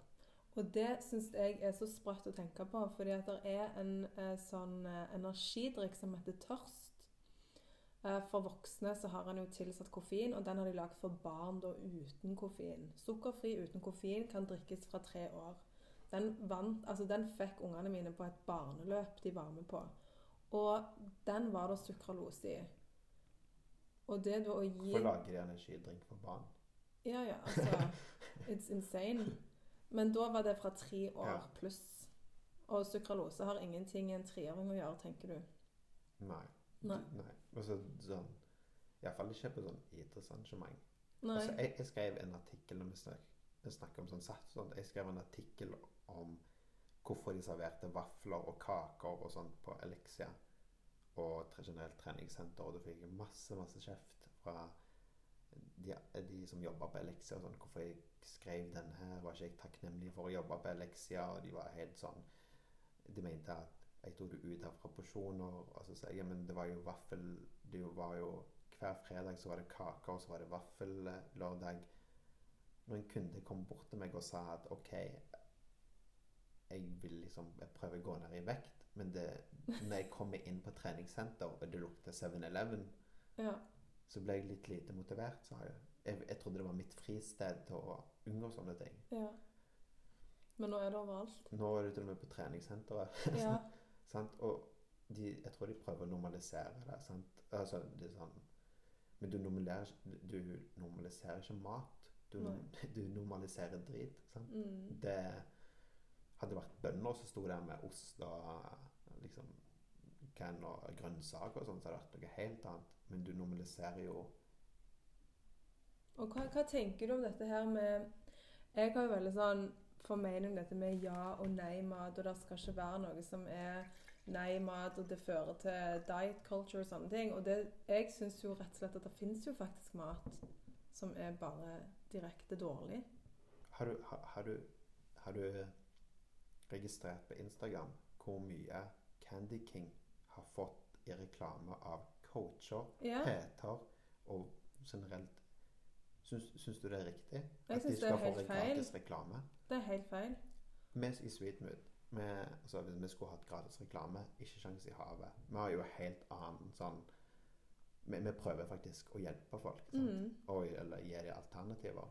Og det syns jeg er så sprøtt å tenke på, fordi at det er en eh, sånn eh, energidrikk som heter Tørst. Eh, for voksne så har han jo tilsatt koffein, og den har de lagd for barn da uten koffein. Sukkerfri uten koffein kan drikkes fra tre år. Den, vant, altså den fikk ungene mine på et barneløp de var med på. Og den var det sukralose i. Og det da å gi Hvorfor lager de energidrink for barn? Ja, ja, altså It's insane. Men da var det fra tre år Ja. pluss. Og sukralose har ingenting i en treåring å gjøre, tenker du? Nei. Nei. Nei. Altså, sånn, Iallfall ikke på sånn idrettsarrangement. Altså, jeg, jeg skrev en artikkel når vi snak, vi snakker om sånn sats Sånn. Jeg skrev en artikkel om hvorfor de serverte vafler og kaker og sånt på Elixia og generelt treningssenter. Og da fikk jeg masse, masse kjeft fra de, de som jobba på Elixia, sånn, hvorfor jeg skrev den her, var ikke jeg takknemlig for å jobbe på Elixia, og de var helt sånn De mente at jeg tok det ut av proporsjoner, og så sa jeg ja, men det var jo vaffel Det var jo Hver fredag så var det kake, og så var det vaffellørdag. Når en kunde kom bort til meg og sa at OK, jeg vil liksom jeg prøver å gå ned i vekt, men det, når jeg kommer inn på treningssenter, og det lukter 7-Eleven Ja. så ble jeg litt lite motivert, sa jeg. jeg. Jeg trodde det var mitt fristed til å unngå sånne ting. ja. Men nå er det overalt. Nå er du til og med på treningssenteret. Ja. sant? Og de, jeg tror de prøver å normalisere det. Sant? Altså, det er sånn Men du normaliserer, du normaliserer ikke mat. Du, du normaliserer drit. Sant? Mm. Det hadde vært bønder som sto der med ost og liksom can og grønnsaker og sånn, så hadde det vært noe helt annet. Men du normaliserer jo Og hva, hva tenker du om dette her med Jeg har jo veldig sånn formening om dette med ja- og nei-mat, og det skal ikke være noe som er nei-mat, og det fører til diet culture og sånne ting. Og det, jeg syns jo rett og slett at det fins jo faktisk mat som er bare direkte dårlig. Har du, har, har du, har du registrert på Instagram hvor mye Candy King har fått i reklame av coacher, Ja, og generelt Syns, syns du det er riktig? Jeg At de det skal få gratis reklame? det er helt feil. Vi i Sweetmood vi, altså, Hvis vi skulle hatt gratis reklame, ikke sjans i havet. Vi har jo helt annen sånn vi, vi prøver faktisk å hjelpe folk. Mm. og, eller gi dem alternativer.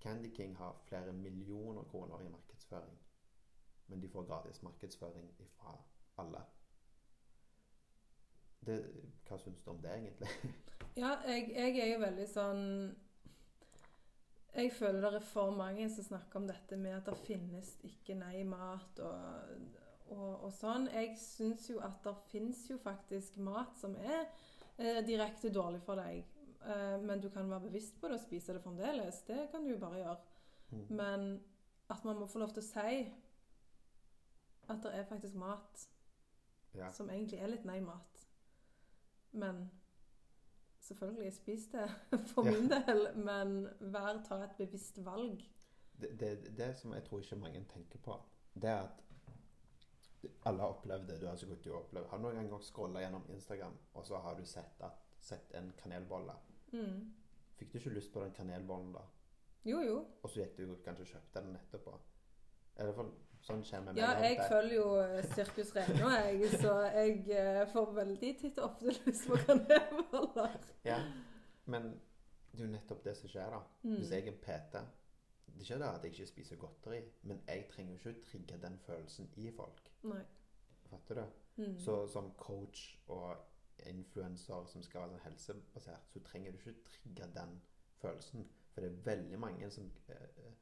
Candy King har flere millioner kroner i markedsføring. Men de får gratis markedsføring fra alle. Det, hva syns du om det, egentlig? Ja, jeg, jeg er jo veldig sånn Jeg føler det er for mange som snakker om dette med at det finnes ikke nei-mat og, og, og sånn. Jeg syns jo at det finnes jo faktisk mat som er eh, direkte dårlig for deg. Eh, men du kan være bevisst på det og spise det fremdeles. Det kan du jo bare gjøre. Mm. Men at man må få lov til å si at det er faktisk mat Ja. som egentlig er litt nei-mat. Men selvfølgelig, spis det for Ja. min del. Men vær ta et bevisst valg. Det, det, det som jeg tror ikke mange tenker på, det er at alle har opplevd det. Du har sikkert jo opplevd Har du noen gang scrolla gjennom Instagram, og så har du sett, at, sett en kanelbolle? Mm. Fikk du ikke lyst på den kanelbollen da? Jo, jo. Og så gikk du kanskje og kjøpte den etterpå? I hvert fall sånn skjer med meg. Ja, jeg følger jo eh, Sirkus Reno, jeg, så jeg eh, får veldig titt og ofte lyst på kanelboller. Ja, men det er jo nettopp det som skjer, da. Mm. Hvis jeg er PT Det er ikke det at jeg ikke spiser godteri, men jeg trenger jo ikke å trigge den følelsen i folk. Nei. Fatter du? Mm. Så som coach og influenser som skal være sånn helsebasert, så trenger du ikke trigge den følelsen. For det er veldig mange som, eh,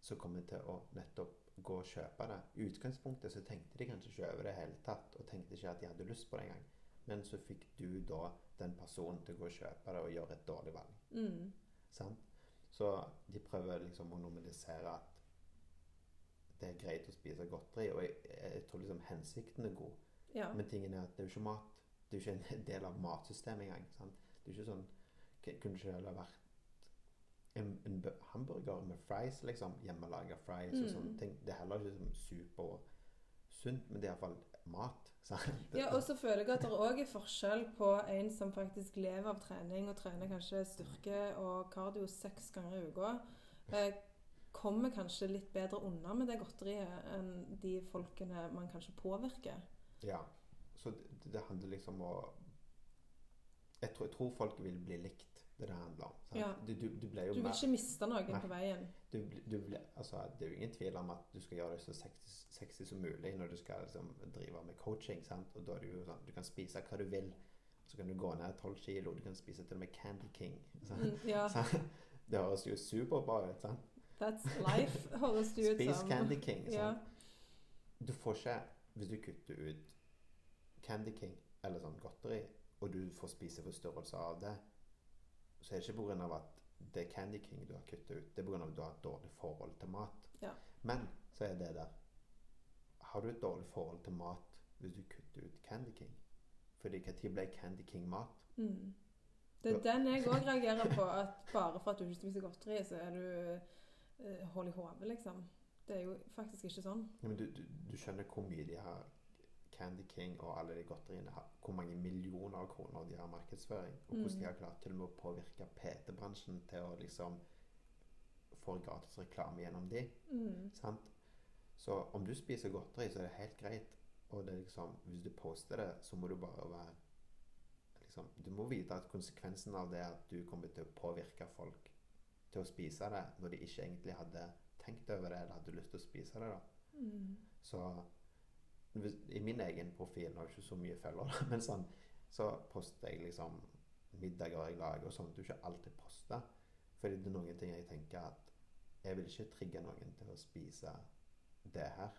som kommer til å nettopp gå og kjøpe det. I utgangspunktet så tenkte de kanskje ikke over det hele tatt, og tenkte ikke at de hadde lyst på det engang. Men så fikk du da den personen til å gå og kjøpe det og gjøre et dårlig valg. Mm. Sant? Så de prøver liksom å normalisere at det er greit å spise godteri, og jeg, jeg tror liksom hensikten er god. Ja. Men tingen er at det er jo ikke mat. Det er jo ikke en del av matsystemet engang. Sant? Det er ikke sånn Kunne ikke heller vært en, en hamburger med fries, liksom. Hjemmelaga fries og Mm. sånne ting. Det er heller ikke liksom, supersunt, men det er iallfall mat. Sant? Ja, og så føler jeg at det òg er forskjell på en som faktisk lever av trening og trener kanskje styrke og kardio seks ganger i uka. Eh, kommer kanskje litt bedre unna med det godteriet enn de folkene man kanskje påvirker. Ja. Så det, det handler liksom om å jeg tror, jeg tror folk vil bli likt. Det det handler om. Ja. Du, du, du Du vil ikke miste noen Nei. på veien. du, du ble, altså, Det er jo ingen tvil om at du skal gjøre det så sexy, som mulig når du skal liksom, drive med coaching. Sant? Og da er det jo sånn, Du kan spise hva du vil. Så kan du gå ned 12 kilo. Du kan spise til og med Candy King. Mm, ja? Det høres jo superbra ut. sant? that's life, høres det ut Spis. Candy King. Ja. Du får ikke Hvis du kutter ut Candy King eller sånn godteri, og du får spiseforstyrrelser av det, så er det ikke pga. at det er Candy King du har kuttet ut. Det er pga. at du har et dårlig forhold til mat. Ja. Men så er det der Har du et dårlig forhold til mat hvis du kutter ut Candy King? Fordi når ble Candy King mat? Mm. Det er den jeg òg reagerer på. At bare for at du ikke spiser godteri, så er du uh, hold i hodet, liksom. Det er jo faktisk ikke sånn. Ja, men du, du, du skjønner hvor mye de har Candy King og alle de godteriene Hvor mange millioner av kroner de har markedsføring. Og hvordan Mm. de har klart til og med å påvirke PT-bransjen til å liksom få gratis reklame gjennom de. Mm. Sant? Så om du spiser godteri, så er det helt greit. Og det liksom, hvis du poster det, så må du bare være liksom, Du må vite at konsekvensen av det er at du kommer til å påvirke folk til å spise det når de ikke egentlig hadde tenkt over det eller hadde lyst til å spise det. da. Mm. Så i min egen profil har jeg ikke så mye følgere, men sånn, så poster jeg liksom middager jeg lager og sånt. Du ikke alltid poster. Fordi det er noen ting jeg tenker at jeg vil ikke trigge noen til å spise det her.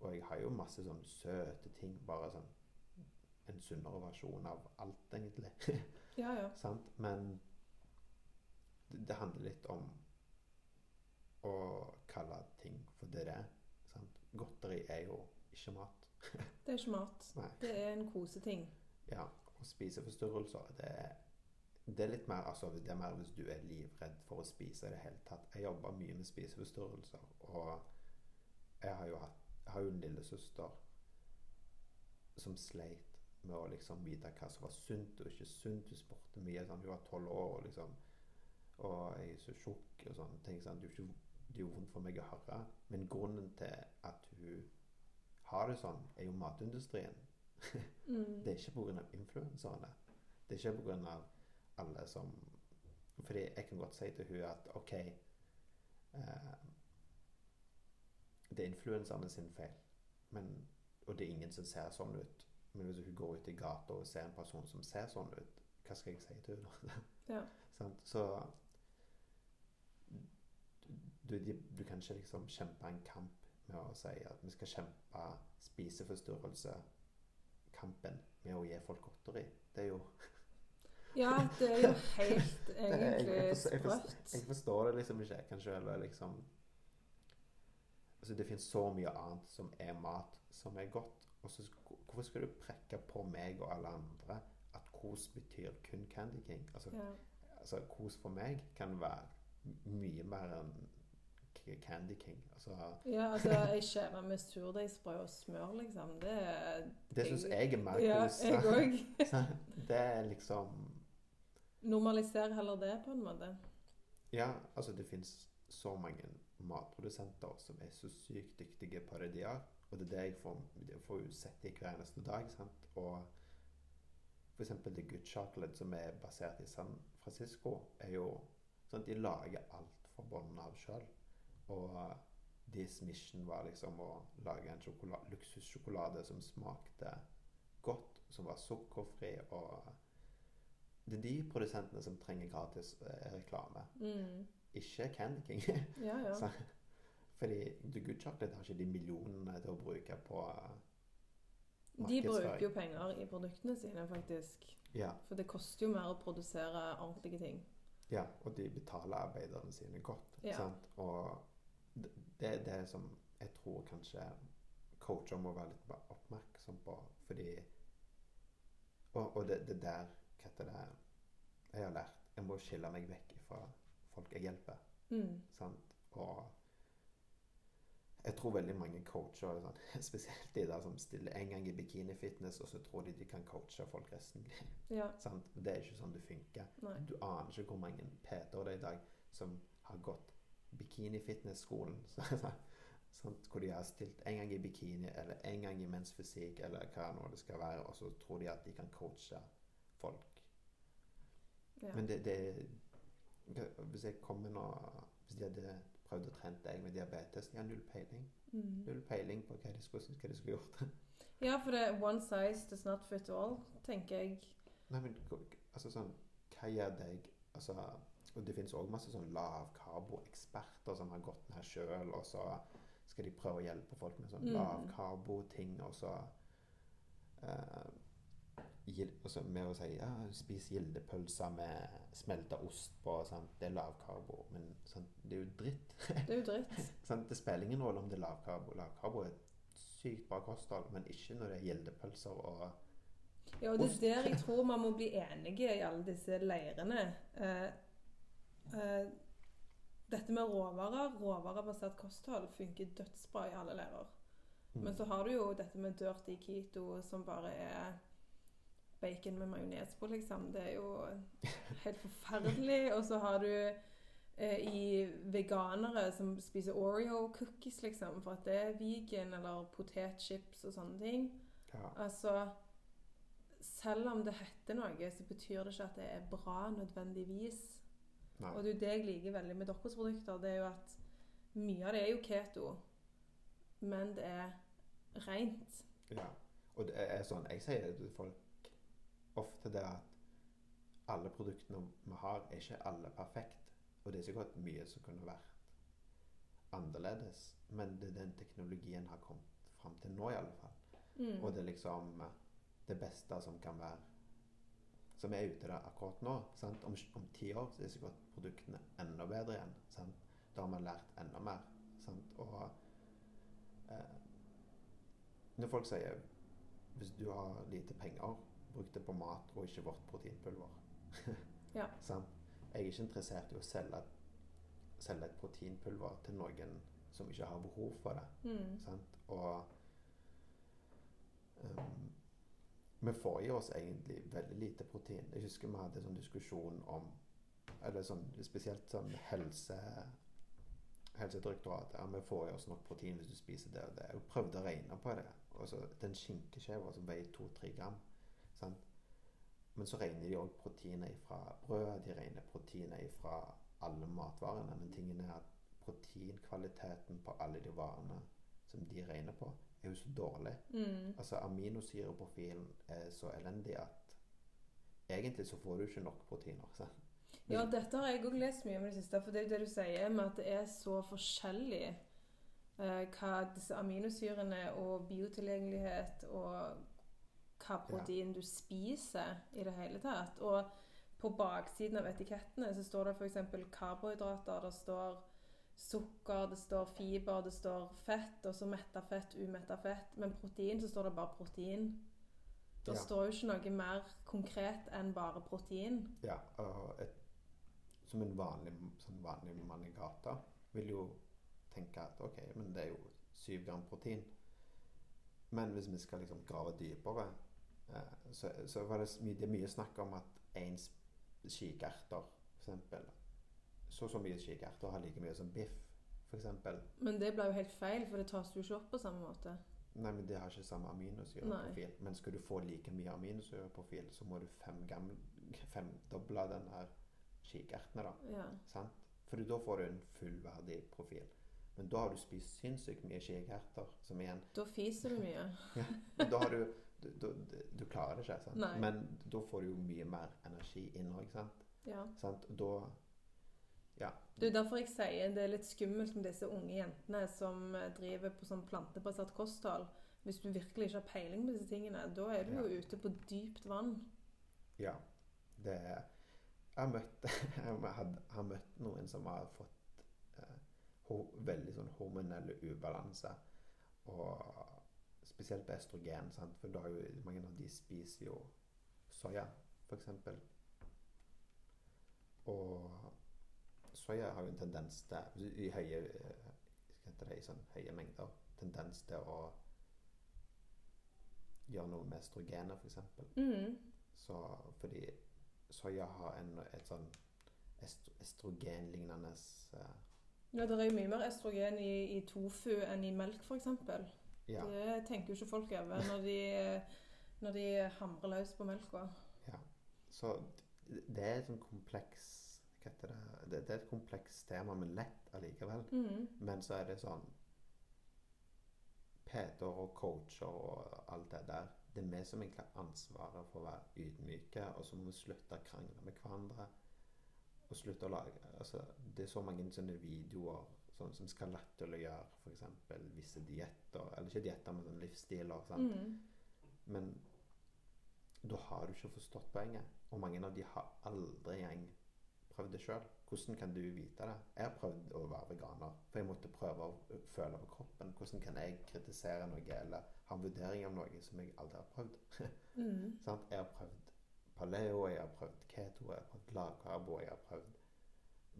Og jeg har jo masse sånn søte ting. Bare sånn en sunnere versjon av alt, egentlig. Ja, ja. Sant? Men det, det handler litt om å kalle ting for det det er. Sant? Godteri er jo ikke mat. Det er ikke mat. Nei. Det er en koseting. Ja, og spiseforstyrrelser, det er, det er litt mer altså, Det er mer hvis du er livredd for å spise i det hele tatt. Jeg jobber mye med spiseforstyrrelser, og jeg har jo hatt Jeg har jo en lillesøster som sleit med å liksom vite hva som var sunt og ikke sunt. Hun spurte mye. Sånn, hun var tolv år og liksom Og jeg er så tjukk og sånn. ting. Sånn, det, jo vondt for meg å høre. Men grunnen til at hun har det sånn, er jo matindustrien. Mm. Det er ikke pga. influenserne. Det er ikke pga. alle som Fordi jeg kan godt si til hun at OK eh, Det er influenserne sin feil. Men, og det er ingen som ser sånn ut. Men hvis hun går ut i gata og ser en person som ser sånn ut, hva skal jeg si til henne? Ja. Så du, du, du kan ikke liksom kjempe en kamp med å si at vi skal kjempe spiseforstyrrelsekampen med å gi folk godteri. Det er jo ja, det er jo helt egentlig sprøtt. jeg, jeg forstår det liksom ikke. Jeg kan selv liksom altså Det finnes så mye annet som er mat, som er godt. Og så hvorfor skal du prekke på meg og alle andre at kos betyr kun Candy King? Altså, Ja. altså kos for meg kan være mye mer enn Candy King. Altså, ja, altså ei skive med surdeigsbrød og smør, liksom. Det det syns jeg er mer Ja, kos. jeg òg. Det er liksom Normaliser heller det, på en måte. Ja, altså det fins så mange matprodusenter som er så sykt dyktige gjør. Og det er det jeg får, jeg får sett i hver eneste dag. sant? Og eksempel The Good Chocolate, som er basert i San Francisco, er jo sånn at de lager alt fra bunnen av sjøl. Og deres mission var liksom å lage en sjokolade, luksussjokolade som smakte godt, som var sukkerfri og Det er de produsentene som trenger gratis eh, reklame Mm. ikke Candy King. Ja, ja. Så, fordi The Good Chocolate har ikke de millionene til å bruke på De bruker jo penger i produktene sine, faktisk. Ja, For det koster jo mer å produsere ordentlige ting. ja, og de betaler arbeiderne sine godt. Ja. Sant? Og det det er det som jeg tror kanskje coacher må være litt oppmerksom på, fordi Og, og det, det der Hva heter det Jeg har lært Jeg må skille meg vekk fra folk jeg hjelper. Mm. Sant? Og jeg tror veldig mange coacher, sånn, spesielt de der som stiller en gang i bikini-fitness, og så tror de de kan coache folk resten av livet. Ja. Sant? Det er ikke sånn det funker. Nei. Du aner ikke hvor mange PT-er det er i dag som har gått bikini-fitness-skolen. Hvor de har stilt en gang i bikini, eller en gang i mensfysikk, eller hva nå det skal være, og så tror de at de kan coache folk. Ja. Men det, det Hvis jeg kommer nå Hvis de hadde prøvd å trene deg med diabetes De har null peiling. Mm. Null peiling på hva de skulle, hva de skulle gjort. ja, for det er one size does not fit all, tenker jeg. Nei, men altså sånn Hva gjør deg Altså og Det finnes òg masse sånn lavkarboeksperter som har gått ned sjøl, og så skal de prøve å hjelpe folk med sånn Mm. lavkarbo-ting, og så uh, med å si ja, spis gildepølser med smelta ost på. Sant? Det er lavkarbo. Men sant? det er jo dritt. Det er jo dritt. Det spiller ingen rolle om det er lavkarbo. Lavkarbo er et sykt bra kosthold, men ikke når det er gildepølser og Ja, og det er der jeg tror man må bli enige i alle disse leirene. Eh, eh, dette med råvarer, råvarebasert kosthold, funker dødsbra i alle leirer. Mm. Men så har du jo dette med dirty keto, som bare er bacon med majones på, liksom. Det er jo helt forferdelig. Og så har du eh, i veganere som spiser Oreo-cookies, liksom, for at det er vegan, eller potetchips og sånne ting. Ja. Altså Selv om det heter noe, så betyr det ikke at det er bra nødvendigvis. Nei. Og det er jo det jeg liker veldig med deres produkter, det er jo at mye av det er jo keto, men det er rent. Ja. Og det er sånn Jeg sier til folk ofte det at alle produktene vi har, er ikke alle perfekt. Og det er sikkert mye som kunne vært annerledes, men det er den teknologien har kommet fram til nå, i alle fall. Mm. Og det er liksom eh, det beste som kan være Som er ute der akkurat nå. Sant? Om, om ti år så er sikkert produktene enda bedre igjen. Sant? Da har man lært enda mer. Sant? Og eh, når folk sier hvis du har lite penger, bruk det på mat og ikke vårt proteinpulver. Ja. Sant? Jeg er ikke interessert i å selge, selge et proteinpulver til noen som ikke har behov for det. Mm. Sant? Og ehm, vi får i oss egentlig veldig lite protein. Jeg husker vi hadde en sånn diskusjon om Eller sånn, spesielt sånn helse Helsedirektoratet. Vi får i oss nok protein hvis du spiser det og det. Jeg prøvde å regne på det. Og så Den skinkeskjeva som veier to-tre gram. Sant? Men så regner de òg proteiner fra brød, de regner proteiner fra alle matvarene. Men tingen er at proteinkvaliteten på alle de varene som de regner på, er jo så dårlig. Mm. Altså Aminosyreprofilen er så elendig at egentlig så får du ikke nok proteiner. Så. Ja, dette har jeg òg lest mye om i det siste. For det er jo det du sier med at det er så forskjellig eh, hva disse aminosyrene og biotilgjengelighet og hva protein du spiser i det hele tatt. Og på baksiden av etikettene så står det f.eks. karbohydrater, det står sukker, det står fiber, det står fett, og så metta fett, umetta fett. Men protein så står det bare protein. Det Ja. står jo ikke noe mer konkret enn bare protein. Ja, og et, som en vanlig, sånn vanlig mann i gata vil jo tenke at ok, men det er jo syv gram protein. Men hvis vi skal liksom grave dypere, eh, så, så var det, mye, det mye snakk om at én skikerter, f.eks. Så så mye skikerter har like mye som biff, f.eks. Men det blir jo helt feil, for det tas jo ikke opp på samme måte. Nei, men det har ikke samme aminosyreprofil. Men skal du få like mye aminosyreprofil, så må du femdoble den her kikertene, da. Ja. Sant? For da får du en fullverdig profil. Men da har du spist sinnssykt mye kikerter, som igjen Da fiser du mye. Men da har du du, du, du klarer det ikke, sant? Nei. Men da får du jo mye mer energi inn òg, sant? Ja. sant? Da Ja. Er derfor jeg sier det er litt skummelt med disse unge jentene som eh, driver på sånn plantebasert kosthold. Hvis du virkelig ikke har peiling på disse tingene, da er du jo ute på dypt vann. ja. Det Jeg har møtt, jeg had- har møtt noen som har fått eh, ho, veldig sånn hormonelle ubalanse. Og spesielt på estrogen, sant? for da har jo mange av de spiser jo soya, f.eks. Og soya har jo en tendens til i høye, eh, det, i sånn høye mengder tendens til å gjøre noe med estrogenet, f.eks. Mm. Så fordi soya har en, et sånn est estrogenlignende uh, Ja, det er jo mye mer estrogen i, i tofu enn i melk, f.eks. Ja. Det tenker jo ikke folk over når de, når de hamrer løs på melka. Så det er et sånn kompleks det? det? Det er et komplekst tema, men lett allikevel. Mm. Men så er det sånn PT-er og coacher og alt det der Det er vi som egentlig har ansvaret for å være ydmyke, og så må vi slutte å krangle med hverandre. Og slutte å lage altså, Det er så mange sånne videoer sånn, som skal latterliggjøre f.eks. visse dietter. Eller ikke dietter, men sånn livsstiler. Mm. Men da har du ikke forstått poenget. Og mange av de har aldri engang prøvd det sjøl. Hvordan kan du vite det? Jeg har prøvd å være veganer, for jeg måtte prøve å føle på kroppen. Hvordan kan jeg kritisere noe eller ha en vurdering av noe som jeg aldri har prøvd? Mm. Jeg har prøvd paleo, jeg har prøvd keto, jeg har prøvd lavkarbo, jeg har prøvd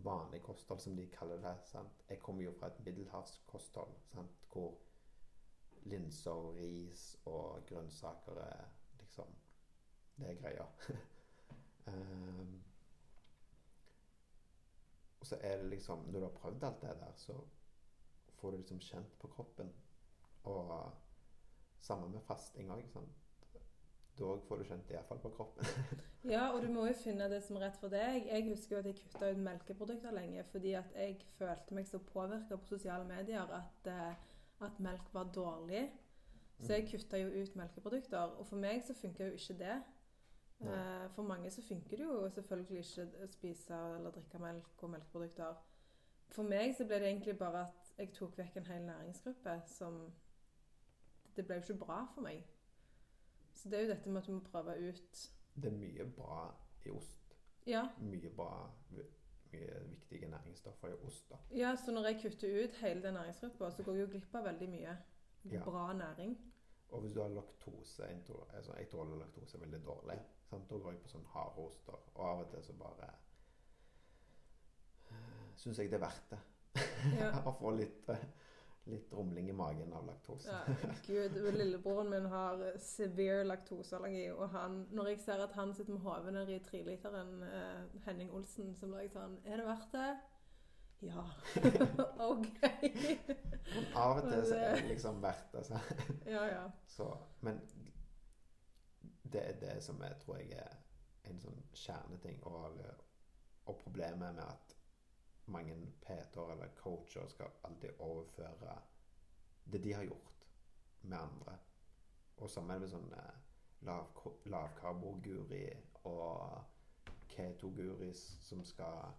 vanlig kosthold, som de kaller det. Sant? Jeg kommer jo fra et middelhavskosthold sant? hvor linser, og ris og grønnsaker er liksom Det er greia. um, og så er det liksom Når du har prøvd alt det der, så får du liksom kjent på kroppen. Og sammen med fasting òg. Da får du kjent iallfall på kroppen. Ja, og du må jo finne det som er rett for deg. Jeg husker jo at jeg kutta ut melkeprodukter lenge fordi at jeg følte meg så påvirka på sosiale medier at, eh, at melk var dårlig. Så jeg kutta jo ut melkeprodukter. Og for meg så funker jo ikke det. Nei. Eh, For mange så funker det jo selvfølgelig ikke å spise eller drikke melk og melkeprodukter. For meg så ble det egentlig bare at jeg tok vekk en hel næringsgruppe som Det ble jo ikke bra for meg. Så det er jo dette med at du må prøve ut Det er mye bra i ost. Ja, Mye bra Mye viktige næringsstoffer i ost. da. ja så når jeg kutter ut hele den næringsgruppa, så går jeg jo glipp av veldig mye Ja. bra næring. Og hvis du har laktose Jeg tror- altså, jeg tåler laktose veldig dårlig. Sant? Da går jeg på sånn hardhoster. Og av og til så bare Syns jeg det er verdt det. Ja. Å få litt, eh, litt rumling i magen av laktose. Ja, Gud, lillebroren min har severe laktoseallergi, og han, når jeg ser at han sitter med hodet nede i treliteren eh, Henning Olsen, så blir jeg sånn Er det verdt det? Ja. OK. Men av og til så er det liksom verdt det. Så. Ja, ja. Så, men det er det som jeg tror jeg er en sånn kjerneting. Og, og problemet med at mange PT-er eller coacher skal alltid overføre det de har gjort, med andre. Og sammen med sånn eh, lav, og keto-guris som skal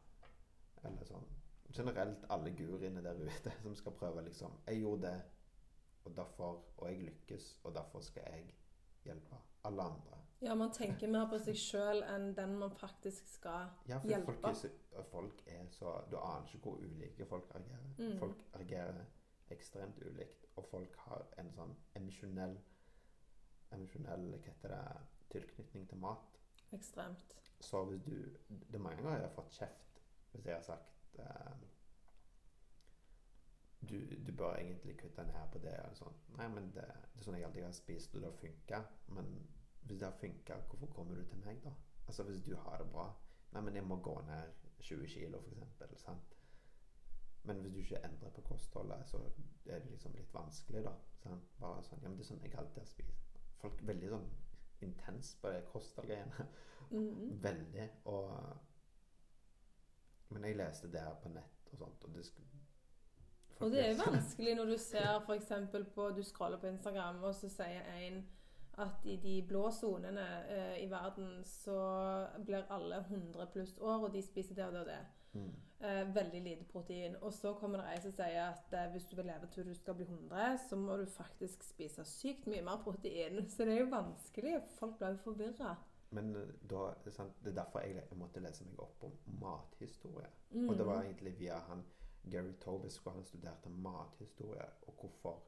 Eller sånn generelt alle guriene der ute som skal prøve liksom Jeg gjorde det, og derfor Og jeg lykkes, og derfor skal jeg hjelpe alle andre. ja, man tenker mer på seg sjøl enn den man faktisk skal Ja, for Hjelpe. folk er, så, folk er så Du aner ikke hvor ulike folk reagerer. Mm. Folk reagerer ekstremt ulikt, og folk har en sånn emosjonell Emosjonell hva heter det, tilknytning til mat. Ekstremt. Så hvis du Det er mange ganger jeg har fått kjeft hvis jeg har sagt eh, du, du bør egentlig kutte ned på det. Eller sånn. Nei, men det, det er sånn jeg alltid har spist, og det har funka. Men hvis det har funka, hvorfor kommer du til meg, da? Altså Hvis du har det bra Nei, men jeg må gå ned 20 kilo, eksempel. Sant? Men hvis du ikke endrer på kostholdet, så er det liksom litt vanskelig, da. Sant? Bare sånn Ja, men det er sånn jeg alltid har spist. Folk er veldig sånn intens på det kostholdgreiene. -hmm. Veldig. Og Men jeg leste det her på nett og sånt, og det sk- Og det er vanskelig når du ser f.eks. på Du scroller på Instagram, og så sier en at i de blå sonene eh, i verden så blir alle 100 pluss år, og de spiser det og det og det. Mm. Eh, veldig lite protein. Og så kommer det ei som sier at eh, hvis du vil leve til du skal bli 100, så må du faktisk spise sykt mye mer protein. Så det er jo vanskelig. Folk blir jo forvirra. Men eh, da, det er sant, det er derfor jeg måtte lese meg opp om mathistorie. Mm. Og det var egentlig via han Gary Tobis, hvor han studerte mathistorie, og hvorfor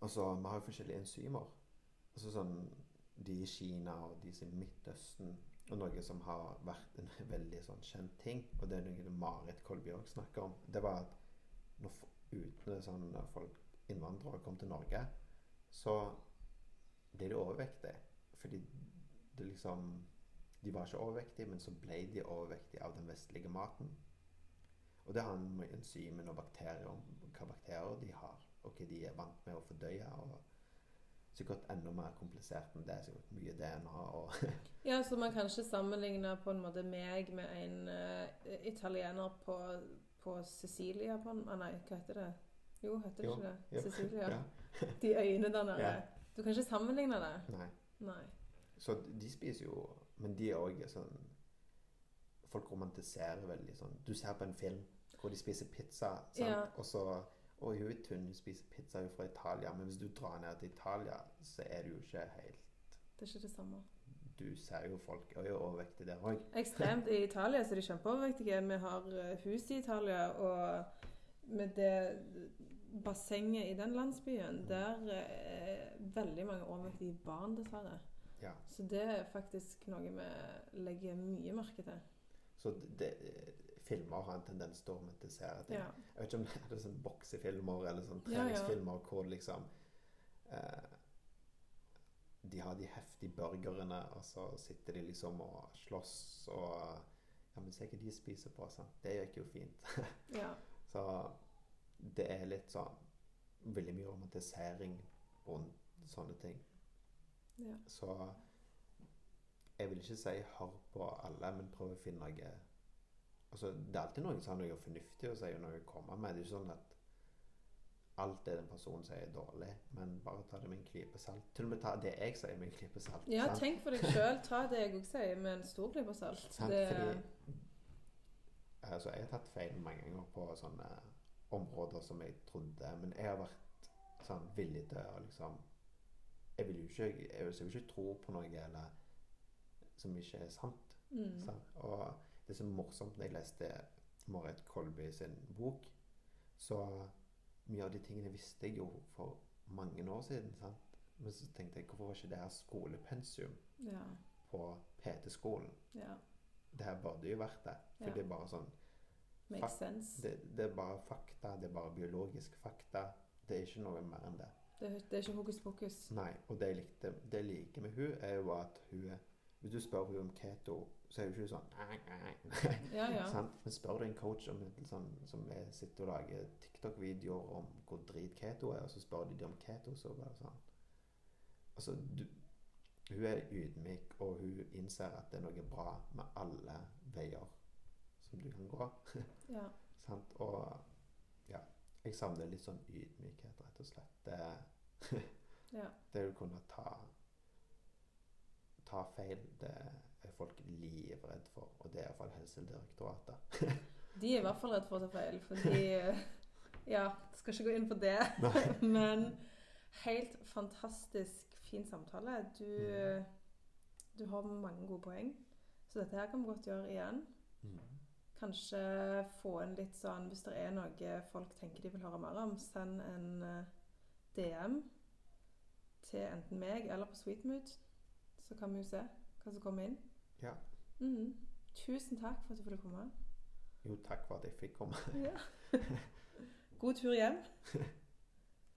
Altså, vi har jo forskjellige enzymer. Altså sånn De i Kina og de i Midtøsten, og noe som har vært en veldig sånn kjent ting, og det er noe Marit Kolbjørg snakker om, det var at når, uten sånn, folk, innvandrere kom til Norge, så ble de overvektige. Fordi det liksom De var ikke overvektige, men så ble de overvektige av den vestlige maten. Og det har med enzymene og bakterier om hva bakterier de har, og hva de er vant med å fordøye. og Sikkert enda mer komplisert enn det. Sikkert mye DNA og Ja, så man kan ikke sammenligne på en måte meg med en uh, italiener på, på Sicilia på en, ah, Nei, hva heter det? Jo, heter det Jo, ikke det? jo, Sicilia. ja. De øyene der nede. Ja. Du kan ikke sammenligne det. Nei. Nei. Så de spiser jo Men de er òg sånn Folk romantiserer veldig sånn Du ser på en film hvor de spiser pizza? Ja. og så Å, hun er tynn, hun spiser pizza, hun er fra Italia. Men hvis du drar ned til Italia, så er det jo ikke helt Det er ikke det samme. du ser jo folk er jo overvektige der òg. Ekstremt. I Italia så er de kjempeovervektige. Vi har eh, hus i Italia, og med det bassenget i den landsbyen, der er veldig mange overvektige barn, dessverre. Ja. Så det er faktisk noe vi legger mye merke til. Så det, filmer har en tendens til å romantisere ting. Ja. Jeg vet ikke om det er sånn boksefilmer eller sånn Ja, ja. treningsfilmer hvor liksom eh, De har de heftige burgerne, og så sitter de liksom og slåss og Ja, men se hva de spiser på. Sant? Det gikk jo fint. ja. Så det er litt sånn Veldig mye romantisering rundt sånne ting. ja. Så jeg vil ikke si hør på alle, men prøv å finne noe Altså, Det er alltid noen som har noe fornuftig å si og noe å komme med. Det er ikke sånn at alt det den personen sier, er dårlig, men bare ta det med en klype salt. Til og med ta det jeg sier, med en klype salt. ja, sant? tenk for deg sjøl. Ta det jeg òg sier, med en stor klype salt. Sant? Det, Fordi altså, Jeg har tatt feil mange ganger på sånne områder som jeg trodde, men jeg har vært sånn villig til å liksom Jeg vil jo ikke, jeg vil jo ikke tro på noe eller, som ikke er sant. mm, Sant? Og det er så morsomt når jeg leste Marit Kolby sin bok, så mye av de tingene visste jeg jo for mange år siden. Sant? Men så tenkte jeg hvorfor var ikke det her skolepensum ja. på PT-skolen? Ja. Det her burde jo vært det. For Ja. det er bare sånn det, det er bare fakta. Det er bare biologisk fakta. Det er ikke noe mer enn det. Det, det er ikke hokus pokus. Nei, og det jeg likte Det jeg liker med hun er jo at hun Hvis du spør hun om keto, så er jo ikke sånn nei, nei, nei. Ja, ja. Men spør du en coach om et sånn, som er, sitter og lager TikTok-videoer om hvor drit keto er, og så spør de dem om keto, så bare sånn Altså, du, hun er ydmyk, og hun innser at det er noe bra med alle veier som du kan gå. ja. Sant? Og ja, jeg savner litt sånn ydmykhet, rett og slett. Det, ja. det å kunne ta ta feil, det folk livredd for. Og det er iallfall Helsedirektoratet. De er i hvert fall redd for å ta feil, fordi Ja, skal ikke gå inn på det. Men helt fantastisk fin samtale. Du, du har mange gode poeng, så dette her kan vi godt gjøre igjen. Mm. Kanskje få en litt sånn Hvis det er noe folk tenker de vil høre mer om, send en eh, DM til enten meg eller på Sweetmood. Så kan vi jo se hva som kommer inn. Ja. Mhm. Tusen takk for at du fikk komme. Jo, takk for at jeg fikk komme. Ja. God tur hjem.